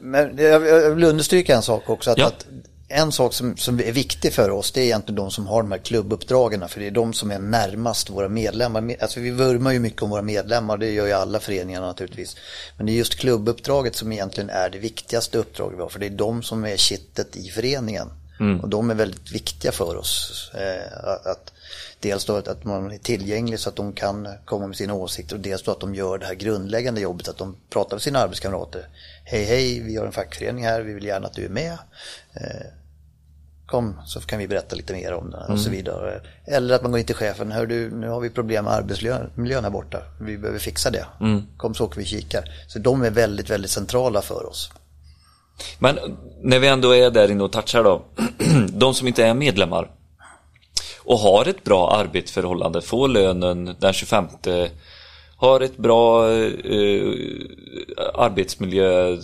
Men jag vill understryka en sak också. Att, ja. att en sak som, som, är viktig för oss det är egentligen de som har de här klubbuppdragen. För det är de som är närmast våra medlemmar. Alltså vi vurmar ju mycket om våra medlemmar, det gör ju alla föreningar naturligtvis. Men det är just klubbuppdraget som egentligen är det viktigaste uppdraget vi har. För det är de som är kittet i föreningen. Mm. Och de är väldigt viktiga för oss. Eh, att, dels då att man är tillgänglig så att de kan komma med sina åsikter och dels då att de gör det här grundläggande jobbet att de pratar med sina arbetskamrater. Hej hej, vi har en fackförening här, vi vill gärna att du är med. Eh, kom så kan vi berätta lite mer om det och så mm. vidare. Eller att man går in till chefen, hör du, nu har vi problem med arbetsmiljön här borta, vi behöver fixa det. Mm. Kom så åker vi kikar. Så de är väldigt, väldigt centrala för oss. Men när vi ändå är där inne och touchar då, [CLEARS THROAT] de som inte är medlemmar och har ett bra arbetsförhållande, får lönen den 25 har ett bra eh, arbetsmiljö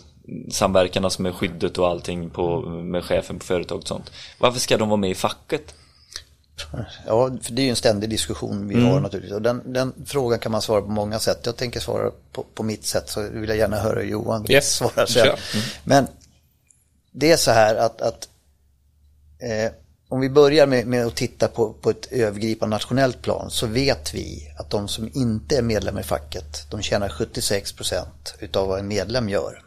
samverkan alltså med skyddet och allting på, med chefen på företaget och sånt. Varför ska de vara med i facket? Ja, för det är ju en ständig diskussion vi mm. har naturligtvis. Och den, den, frågan kan man svara på många sätt. Jag tänker svara på, på mitt sätt så vill jag gärna höra Johan yes. svara sen. Mm. Men det är så här att, att eh, om vi börjar med, med, att titta på, på ett övergripande nationellt plan så vet vi att de som inte är medlemmar i facket de tjänar 76 procent utav vad en medlem gör.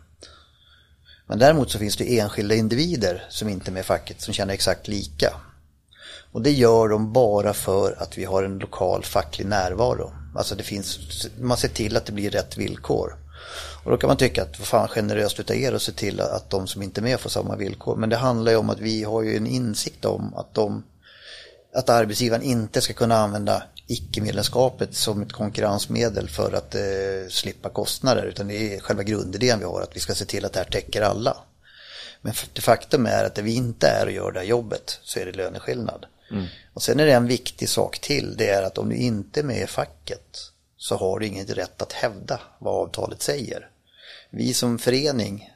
Men däremot så finns det enskilda individer som inte är med i facket som känner exakt lika. Och det gör de bara för att vi har en lokal facklig närvaro. Alltså det finns, man ser till att det blir rätt villkor. Och då kan man tycka att vad fan generöst utav er att se till att de som inte är med får samma villkor. Men det handlar ju om att vi har ju en insikt om att, de, att arbetsgivaren inte ska kunna använda icke-medlemskapet som ett konkurrensmedel för att eh, slippa kostnader. Utan det är själva grundidén vi har, att vi ska se till att det här täcker alla. Men det faktum är att det vi inte är och gör det här jobbet så är det löneskillnad. Mm. Och sen är det en viktig sak till, det är att om du inte är med i facket så har du inget rätt att hävda vad avtalet säger. Vi som förening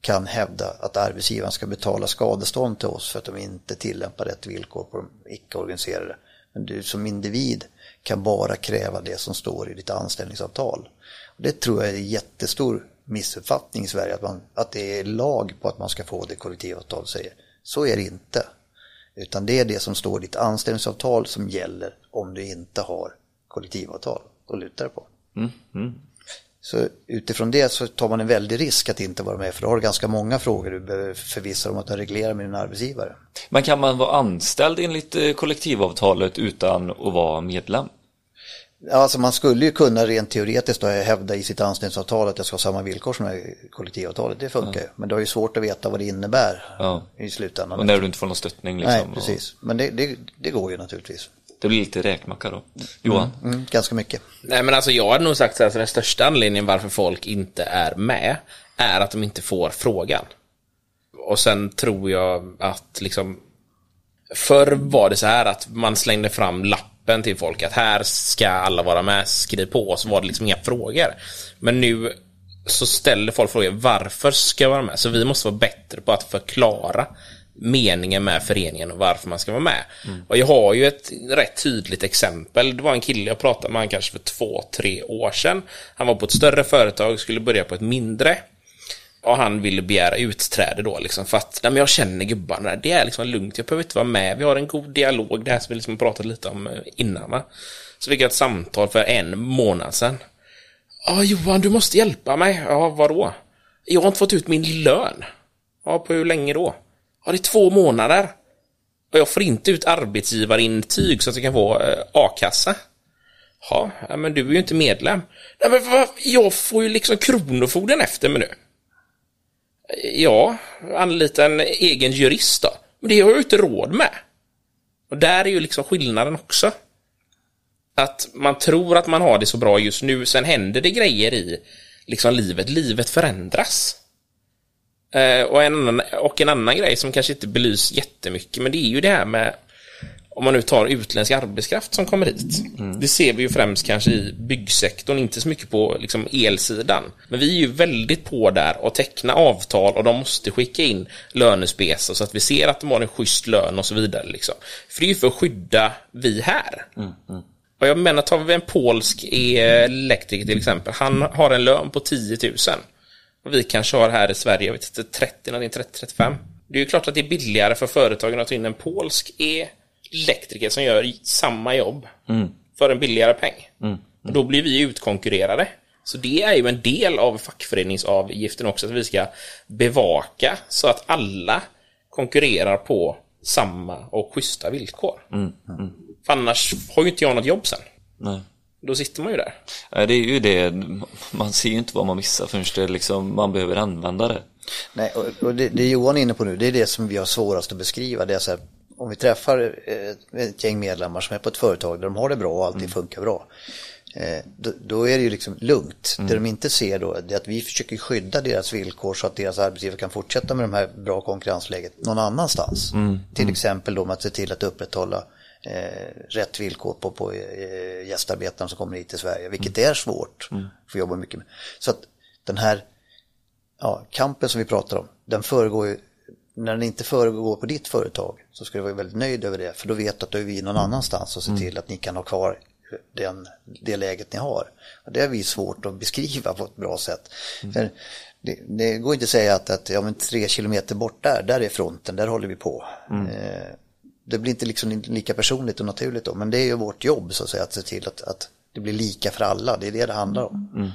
kan hävda att arbetsgivaren ska betala skadestånd till oss för att de inte tillämpar rätt villkor på de icke-organiserade. Men du som individ kan bara kräva det som står i ditt anställningsavtal. Det tror jag är en jättestor missuppfattning i Sverige, att, man, att det är lag på att man ska få det kollektivavtal säger. Så är det inte. Utan det är det som står i ditt anställningsavtal som gäller om du inte har kollektivavtal att luta dig på. Mm, mm. Så utifrån det så tar man en väldig risk att inte vara med för då har du ganska många frågor du behöver förvissa dig om att du reglerar med din arbetsgivare. Men kan man vara anställd enligt eh, kollektivavtalet utan att vara medlem? Alltså man skulle ju kunna rent teoretiskt då hävda i sitt anställningsavtal att jag ska ha samma villkor som kollektivavtalet. Det funkar ju. Men det är ju svårt att veta vad det innebär ja. i slutändan. Och när du inte får någon stöttning liksom. Nej, precis. Men det, det, det går ju naturligtvis. Det blir lite räkmacka då. Johan? Mm, mm, ganska mycket. Nej men alltså jag hade nog sagt att den största anledningen varför folk inte är med är att de inte får frågan. Och sen tror jag att liksom Förr var det så här att man slängde fram lappen till folk att här ska alla vara med, skriv på, och så var det liksom inga frågor. Men nu så ställer folk frågor, varför ska jag vara med? Så vi måste vara bättre på att förklara meningen med föreningen och varför man ska vara med. Mm. Och jag har ju ett rätt tydligt exempel. Det var en kille jag pratade med han kanske för två, tre år sedan. Han var på ett större företag, skulle börja på ett mindre. Och han ville begära utträde då liksom för att, nej men jag känner gubbarna, det är liksom lugnt, jag behöver inte vara med, vi har en god dialog, det här som vi liksom pratat lite om eh, innan va. Så fick jag ett samtal för en månad sedan. Ja Johan, du måste hjälpa mig. Ja, vadå? Jag har inte fått ut min lön. Ja, på hur länge då? Ja, det är två månader. Och jag får inte ut arbetsgivarintyg så att jag kan få eh, a-kassa. Ja, men du är ju inte medlem. Nej, men vad? Jag får ju liksom Kronofogden efter mig nu. Ja, anlita en egen jurist då. Men det har jag ju inte råd med. Och där är ju liksom skillnaden också. Att man tror att man har det så bra just nu, sen händer det grejer i liksom livet. Livet förändras. Eh, och, en annan, och en annan grej som kanske inte belys jättemycket, men det är ju det här med om man nu tar utländsk arbetskraft som kommer hit. Mm. Det ser vi ju främst kanske i byggsektorn, inte så mycket på liksom, elsidan. Men vi är ju väldigt på där och teckna avtal och de måste skicka in lönespesar så att vi ser att de har en schysst lön och så vidare. Liksom. För det är ju för att skydda vi här. Mm, Och jag menar, tar vi en polsk elektriker till exempel, han har en lön på 10 000. Vi kanske har här i Sverige, jag vet inte, 30, någonting, 30-35. Det är ju klart att det är billigare för företagen att ta in en polsk elektriker som gör samma jobb för en billigare peng. Och då blir vi utkonkurrerade. Så det är ju en del av fackföreningsavgiften också, att vi ska bevaka så att alla konkurrerar på samma och schyssta villkor. För annars har ju inte jag något jobb sen. Nej. Då sitter man ju där. Nej, det är ju det, man ser ju inte vad man missar förrän det liksom, man behöver använda det. Nej, och, och det, det Johan är inne på nu, det är det som vi har svårast att beskriva. Det är så här, om vi träffar eh, ett gäng medlemmar som är på ett företag där de har det bra och allting funkar bra. Eh, då, då är det ju liksom lugnt. Det de inte ser då är att vi försöker skydda deras villkor så att deras arbetsgivare kan fortsätta med de här bra konkurrensläget någon annans. Till exempel då med att se till att upprätthålla eh, rätt villkor på, på eh, gästarbetarna som kommer hit till Sverige, vilket är svårt. Får jobba mycket med. Så att den här ja, kampen som vi pratar om, den föregår ju, när den inte föregår på ditt företag så ska du vara väldigt nöjd över det, för då vet du att då är vi någon annanstans och se till att ni kan ha kvar den, det läget ni har. Och det är vi svårt att beskriva på ett bra sätt. För det, det går inte att säga att, att ja, men tre kilometer bort där, där är fronten, där håller vi på. Eh, det blir inte liksom lika personligt och naturligt då, men det är ju vårt jobb så att säga, att se till att, att det blir lika för alla, det är det det handlar om.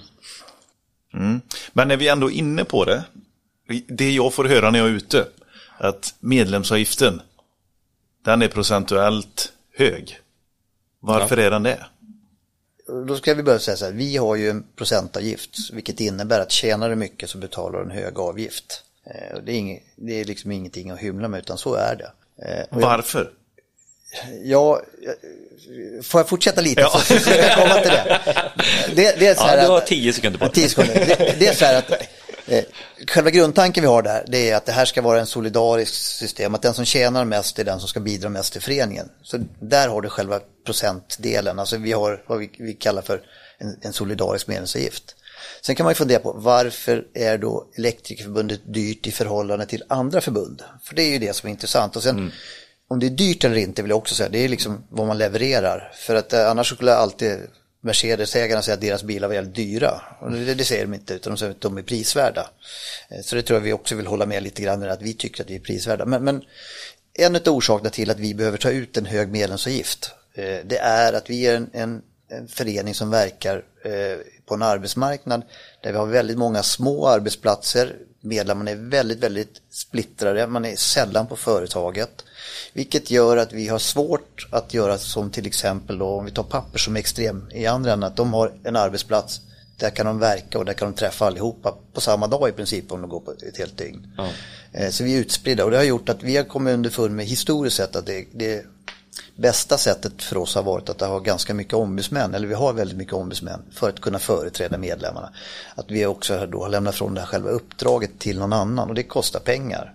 Men när vi ändå är inne på det, det jag får höra när jag är ute, att medlemsavgiften, den är procentuellt hög. Varför är den det? Då ska vi börja säga så här, vi har ju en procentavgift, vilket innebär att tjänar du mycket så betalar du en hög avgift. Eh, Det är, inget, det är liksom ingenting att hymla med, utan så är det. Eh, jag- Varför? Ja, jag- får jag fortsätta lite Ja. så ska jag komma till det. Det, det är så här Ja, du har tio sekunder på tio sekunder. Det, det är så här att eh, själva grundtanken vi har där, det är att det här ska vara en solidarisk system, att den som tjänar mest är den som ska bidra mest till föreningen. Så där har du själva procentdelen, alltså vi har vad vi, vi kallar för en, en solidarisk medlemsavgift. Sen kan man ju fundera på varför är då Elektrikerförbundet dyrt i förhållande till andra förbund? För det är ju det som är intressant. Och sen om det är dyrt eller inte vill jag också säga, det är liksom vad man levererar. För att eh, annars skulle alltid Mercedes-ägarna säga att deras bilar var väldigt dyra. Och det, det säger de inte, utan de säger att de är prisvärda. Eh, Så det tror jag vi också vill hålla med lite grann att vi tycker att vi är prisvärda. Men, men en av orsakerna till att vi behöver ta ut en hög medlemsavgift, eh, det är att vi är en, en, en förening som verkar på en arbetsmarknad där vi har väldigt många små arbetsplatser. Medlemmarna är väldigt, väldigt splittrade. Man är sällan på företaget. Vilket gör att vi har svårt att göra som till exempel då, om vi tar papper som är extrem i andra änden, att de har en arbetsplats där kan de verka och där kan de träffa allihopa på samma dag i princip om de går på ett helt dygn. Eh, Så vi är utspridda och det har gjort att vi har kommit underfund med historiskt sett att det, det bästa sättet för oss har varit att ha ganska mycket ombudsmän, eller vi har väldigt mycket ombudsmän för att kunna företräda medlemmarna. Att vi också då har lämnat från det här själva uppdraget till någon annan och det kostar pengar.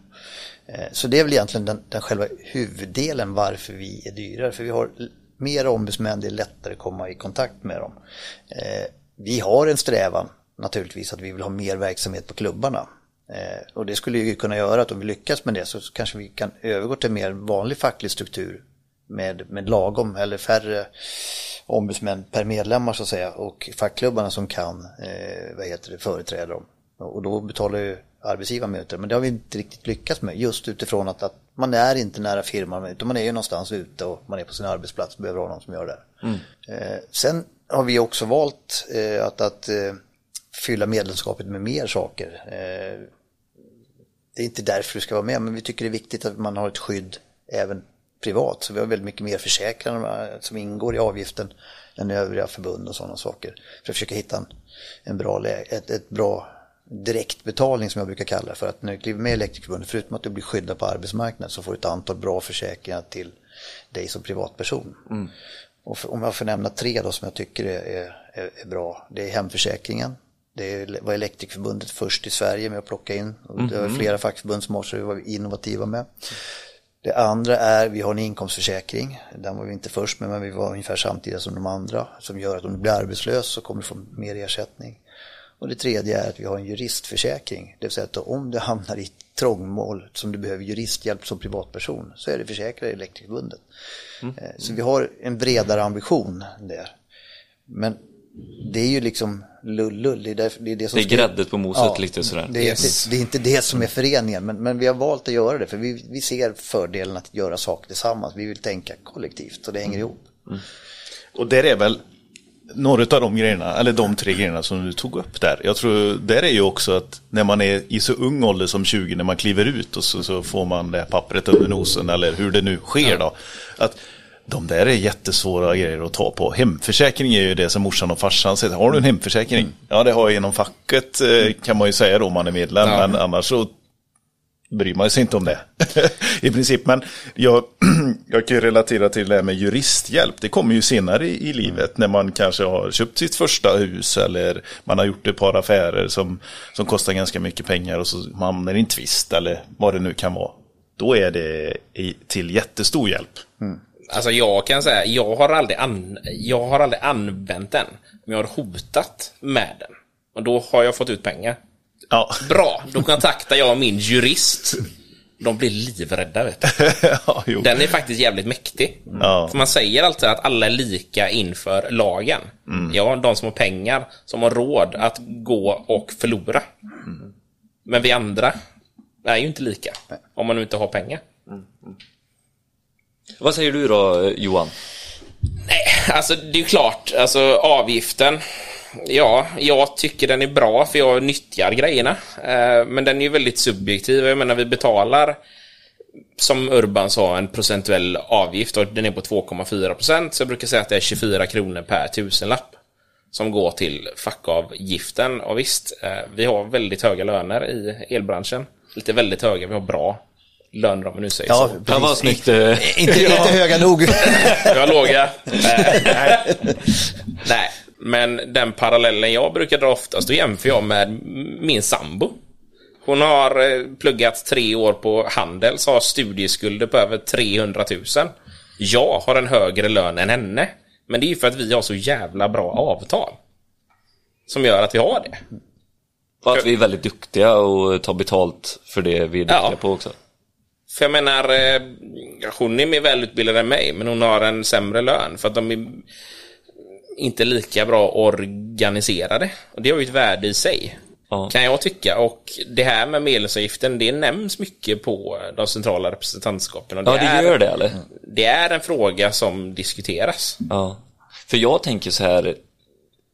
Eh, så det är väl egentligen den, den själva huvuddelen varför vi är dyrare, för vi har mer ombudsmän, det är lättare att komma i kontakt med dem. Eh, vi har en strävan naturligtvis att vi vill ha mer verksamhet på klubbarna. Eh, Och det skulle ju kunna göra att om vi lyckas med det så kanske vi kan övergå till mer vanlig facklig struktur med, med lagom eller färre ombudsmän per medlemmar så att säga och fackklubbarna som kan eh, vad heter det, företräda dem. Och då betalar ju arbetsgivaren det. Men det har vi inte riktigt lyckats med just utifrån att, att man är inte nära firman utan man är ju någonstans ute och man är på sin arbetsplats och behöver ha någon som gör det. Eh, sen har vi också valt eh, att, att eh, fylla medlemskapet med mer saker. Eh, det är inte därför du ska vara med, men vi tycker det är viktigt att man har ett skydd även privat. Så vi har väldigt mycket mer försäkringar som ingår i avgiften än övriga förbund och sådana saker. För att försöka hitta en, en bra, ett, ett bra direktbetalning som jag brukar kalla det för. Att när du kliver med i Elektrikerförbundet, förutom att du blir skyddad på arbetsmarknaden så får du ett antal bra försäkringar till dig som privatperson. Och för, om jag får nämna tre då som jag tycker är, är, är, bra. Det är hemförsäkringen. Det var Elektrikerförbundet först i Sverige med att plocka in. Och det var flera fackförbund som också var innovativa med. Det andra är, vi har en inkomstförsäkring. Den var vi inte först med, men vi var ungefär samtidigt som de andra. Som gör att om du blir arbetslös så kommer du få mer ersättning. Och det tredje är att vi har en juristförsäkring. Det vill säga att om du hamnar i trångmål som du behöver juristhjälp som privatperson så är det försäkrad i Elektrikerförbundet. Mm. Så vi har en bredare ambition där. Men det är ju liksom lullull. Det är, det, är, det som det är gräddet på moset ja, lite sådär. Det är, yes. det, det, är inte det som är föreningen, men, men vi har valt att göra det för vi, vi ser fördelen att göra saker tillsammans. Vi vill tänka kollektivt och det hänger ihop. Mm. Och där är väl några av de grejerna, eller de tre grejerna som du tog upp där. Jag tror, där är ju också att när man är i så ung ålder som 20, när man kliver ut och så, så får man det pappret under nosen eller hur det nu sker då. Att de där är jättesvåra grejer att ta på. Hemförsäkring är ju det som morsan och farsan säger. Har du en hemförsäkring? Mm. Ja, det har jag inom facket eh, kan man ju säga då om man är medlem. Ja. Men annars så bryr man sig inte om det [LAUGHS] i princip. Men jag, [CLEARS THROAT] jag kan ju relatera till det här med juristhjälp. Det kommer ju senare i, i livet när man kanske har köpt sitt första hus eller man har gjort ett par affärer som, som kostar ganska mycket pengar och så man hamnar i en tvist eller vad det nu kan vara. Då är det i, till jättestor hjälp. Mm. Alltså jag kan säga, jag har aldrig, an, jag har aldrig använt den. Men jag har hotat med den. Och då har jag fått ut pengar. Ja. Bra, då kontaktar jag min jurist. De blir livrädda vet du. [LAUGHS] ja, Den är faktiskt jävligt mäktig. Mm. För man säger alltid att alla är lika inför lagen. Mm. Ja, de som har pengar, som har råd att gå och förlora. Mm. Men vi andra är ju inte lika. Om man nu inte har pengar. Mm. Vad säger du då eh, Johan? Nej, alltså det är klart, alltså avgiften. Ja, jag tycker den är bra för jag nyttjar grejerna. Eh, men den är ju väldigt subjektiv. Jag menar, vi betalar som Urban sa, en procentuell avgift och den är på 2,4 procent. Så jag brukar säga att det är 24 kronor per tusenlapp som går till fackavgiften. Och visst, eh, vi har väldigt höga löner i elbranschen. Lite väldigt höga, vi har bra löner om man nu säger ja, så. Ja, vad snyggt. Eh. inte, inte [LAUGHS] höga nog. Vi har låga. nej. [LAUGHS] nej. Men den parallellen jag brukar dra oftast, då jämför jag med min sambo. Hon har eh, pluggat tre år på Handels, har studieskulder på över 300 000. Jag har en högre lön än henne. Men det är ju för att vi har så jävla bra avtal. Som gör att vi har det. Och att vi är väldigt duktiga och tar betalt för det vi är duktiga ja. på också. För jag menar, eh, hon är mer välutbildad än mig, men hon har en sämre lön. För att de är inte lika bra organiserade. Och det har ju ett värde i sig. Ja. Kan jag tycka. Och det här med medlemsavgiften, det nämns mycket på de centrala representantskapen. Och det ja, det gör det eller? Det är en fråga som diskuteras. Ja. För jag tänker så här,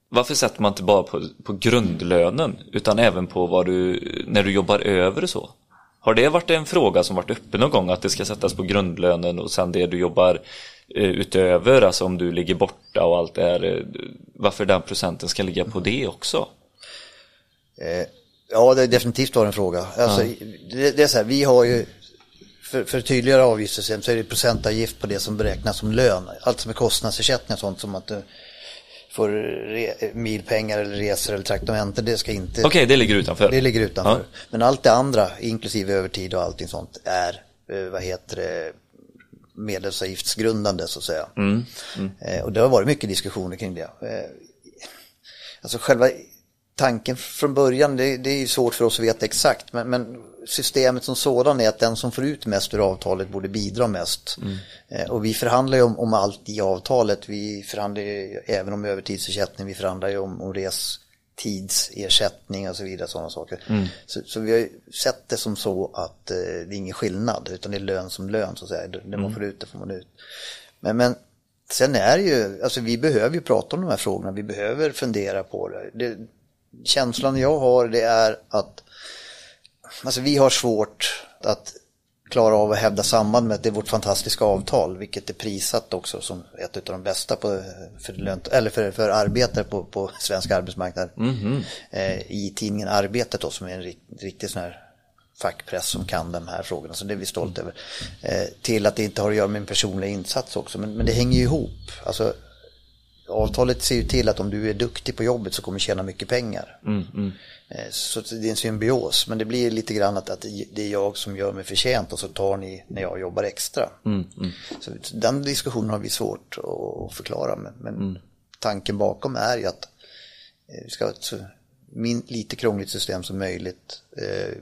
varför sätter man inte bara på, på grundlönen utan även på vad du, när du jobbar över och så? Har det varit en fråga som varit uppe någon gång att det ska sättas på grundlönen och sen det du jobbar eh, utöver, alltså om du ligger borta och allt det här, eh, varför den procenten ska ligga på det också? Eh, ja, det är definitivt var en fråga. Alltså, ja. det, det, är så här, vi har ju för, för tydligare avgiftssystem så är det procentavgift på det som beräknas som lön. Allt som är kostnadsersättning och sånt som att för milpengar eller resor eller traktamenter, det ska inte... Okej, okay, det ligger utanför? Det ligger utanför. Ja. Men allt det andra, inklusive övertid och allting sånt, är, eh, vad heter det, medlemsavgiftsgrundande så att säga. Mm. Mm. Eh, och det har varit mycket diskussioner kring det. Eh, alltså själva tanken från början, det, det är svårt för oss att veta exakt, men, men systemet som sådan är att den som får ut mest ur avtalet borde bidra mest. Mm. Eh, och vi förhandlar ju om, om, allt i avtalet. Vi förhandlar ju även om övertidsersättning, vi förhandlar ju om, om restidsersättning och så vidare, sådana saker. Mm. Så, så, vi har sett det som så att eh, det är ingen skillnad, utan det är lön som lön så att säga. Det mm. man får ut, det får man ut. Men, men sen är det ju, alltså vi behöver ju prata om de här frågorna, vi behöver fundera på det. det känslan jag har det är att alltså vi har svårt att klara av att hävda samband med att det är vårt fantastiska avtal, vilket är prissatt också som ett av de bästa på, för, lönt, eller för, för arbetare på, på svensk arbetsmarknad. Mm -hmm. eh, I tidningen Arbetet då, som är en rikt, riktig sån här fackpress som kan de här frågorna, så det är vi stolta över. Eh, till att det inte har att göra med en personlig insats också, men, men det hänger ju ihop. Alltså, avtalet ser ju till att om du är duktig på jobbet så kommer du tjäna mycket pengar. Eh, Så det är en symbios, men det blir lite grann att, att det är jag som gör mig förtjänt och så tar ni när jag jobbar extra. Så den diskussionen har vi svårt att förklara, men, men tanken bakom är ju att eh, vi ska ha ett så min, lite krångligt system som möjligt. Eh,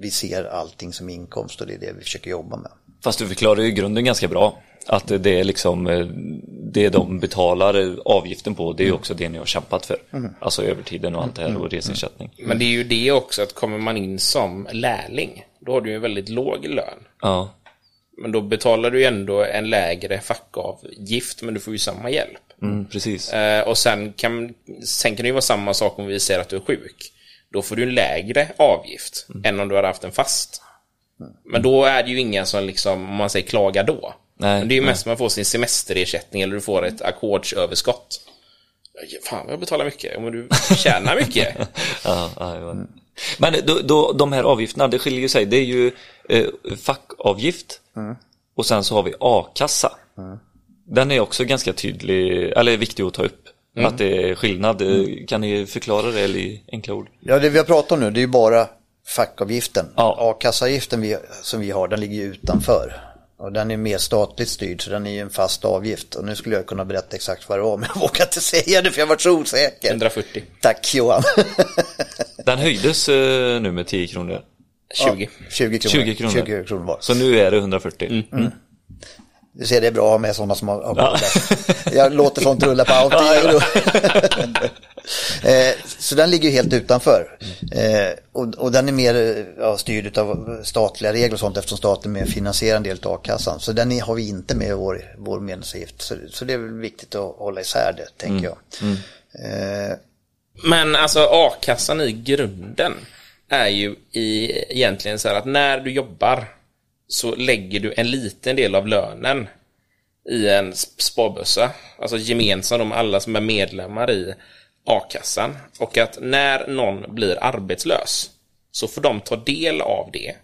Vi ser allting som inkomst och det är det vi försöker jobba med. Fast du förklarar ju grunden ganska bra. Att det är liksom eh, det de betalar eh, avgiften på, det är ju också det ni har kämpat för. Alltså övertiden och allt det här och resersättning. Men det är ju det också att kommer man in som lärling, då har du ju en väldigt låg lön. Ja, Men då betalar du ju ändå en lägre fackavgift, men du får ju samma hjälp. mm, precis. Eh, och sen kan, sen kan det ju vara samma sak om vi säger att du är sjuk. Då får du en lägre avgift än om du hade haft en fast. Men då är det ju inga som liksom, om man säger klagar då. Nej, Men det är ju nej. mest man får sin semesterersättning eller du får ett ackordsöverskott. Fan, jag betalar mycket. Om du tjänar mycket. [LAUGHS] Ja, ja, ja. Men då, då, de här avgifterna, det skiljer ju sig. Det är ju eh, fackavgift och sen så har vi a-kassa. Den är också ganska tydlig, eller viktig att ta upp. Att det är skillnad. Eh, Kan ni förklara det eller i enkla ord? Ja, det vi har pratat om nu, det är ju bara fackavgiften. Ja. A-kassaavgiften som vi har, den ligger ju utanför. Och den är mer statligt styrd, så den är ju en fast avgift. Och nu skulle jag kunna berätta exakt vad det var, men jag [LAUGHS] vågar inte säga det för jag var så osäker. 140. Tack Johan. [LAUGHS] Den höjdes eh, nu med 10 kronor. 20. 20 kronor. 20 kronor. 20 kronor var. Så nu är det 140. Du ser, det är bra att ha med sådana som har, ja. Jag låter sånt rulla på [LAUGHS] auto. Eh, så den ligger ju helt utanför. Eh, och, och den är mer eh, ja, styrd av statliga regler och sånt eftersom staten med finansierar en del av a-kassan. Så den har vi inte med i vår, vår medlemsavgift. Så, så det är väl viktigt att hålla isär det, tänker jag. Eh, Men alltså a-kassan i grunden är ju i, egentligen så här att när du jobbar så lägger du en liten del av lönen i en sp- sparbössa. Alltså gemensamt om alla som är medlemmar i a-kassan. Och att när någon blir arbetslös så får de ta del av det.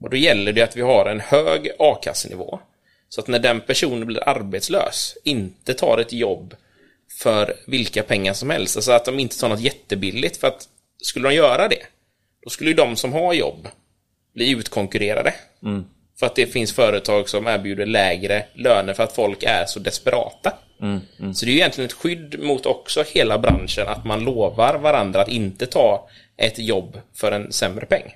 Och då gäller det att vi har en hög a-kassenivå. Så att när den personen blir arbetslös inte tar ett jobb för vilka pengar som helst. Alltså att de inte tar något jättebilligt. För att skulle de göra det, då skulle ju de som har jobb bli utkonkurrerade. För att det finns företag som erbjuder lägre löner för att folk är så desperata. Så det är ju egentligen ett skydd mot också hela branschen att man lovar varandra att inte ta ett jobb för en sämre peng.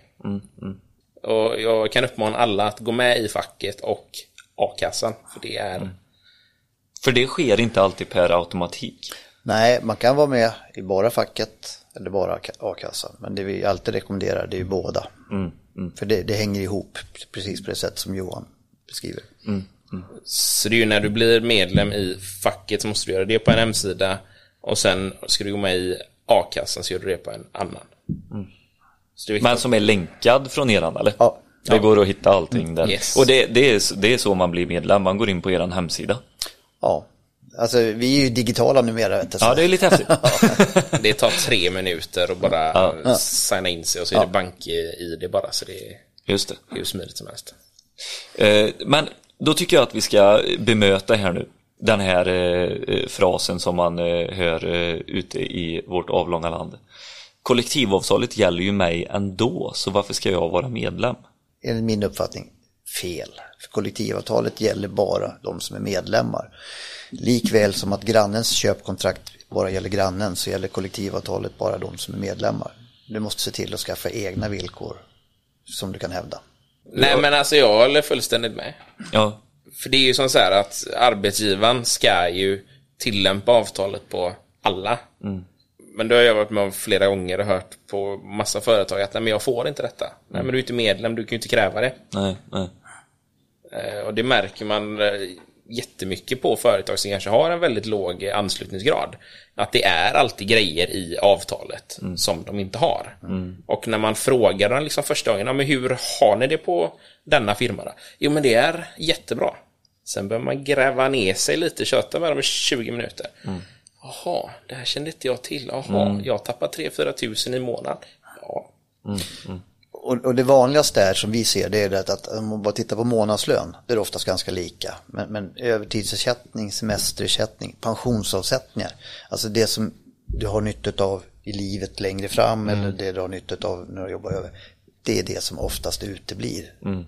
Och jag kan uppmana alla att gå med i facket och a-kassan. För det är För det sker inte alltid per automatik. nej, man kan vara med i bara facket eller bara a-kassan. Men det vi alltid rekommenderar, det är ju båda. För det, det hänger ihop precis på det sätt som Johan beskriver. Så det är ju när du blir medlem i facket så måste du göra det på en hemsida och sen ska du gå med i a-kassan så gör du det på en annan. Så det är viktigt. Men som är länkad från eran eller? Ja. Det går att hitta allting där. Yes. Och det, det, är, det är så man blir medlem, man går in på eran hemsida. Ja, alltså vi är ju digitala numera. Vet du, så- Ja, det är lite häftigt. [LAUGHS] Det tar tre minuter och bara signa in sig och så är det bank-id bara så det är Just det. hur smidigt som helst. Eh, Men då tycker jag att vi ska bemöta här nu den här eh, eh, frasen som man eh, hör eh, ute i vårt avlånga land. Kollektivavtalet gäller ju mig ändå, så varför ska jag vara medlem? enligt min uppfattning fel. För kollektivavtalet gäller bara de som är medlemmar. Likväl som att grannens köpkontrakt bara gäller grannen så gäller kollektivavtalet bara de som är medlemmar. Du måste se till att skaffa egna villkor som du kan hävda. Nej men alltså jag håller fullständigt med. Ja, För det är ju som så här att arbetsgivaren ska ju tillämpa avtalet på alla. Men det har jag varit med om flera gånger och hört på massa företag att nej men jag får inte detta. Nej men du är inte medlem, du kan ju inte kräva det. nej, nej. Eh, Och det märker man eh, jättemycket på företag som kanske har en väldigt låg anslutningsgrad. Att det är alltid grejer i avtalet som de inte har. Och när man frågar dem liksom första gången, men hur har ni det på denna firma? Då? Jo men det är jättebra. Sen börjar man gräva ner sig lite, köta med dem i 20 minuter. Jaha, det här kände inte jag till. Jaha, jag tappar 3-4 tusen i månaden. Ja. Och, och, det vanligaste är som vi ser det är det att om man bara tittar på månadslön, det är oftast ganska lika. Men, men övertidsersättning, semesterersättning, pensionsavsättningar, alltså det som du har nytta av i livet längre fram mm. eller det du har nytta av när du jobbar över. Det är det som oftast uteblir. Mm.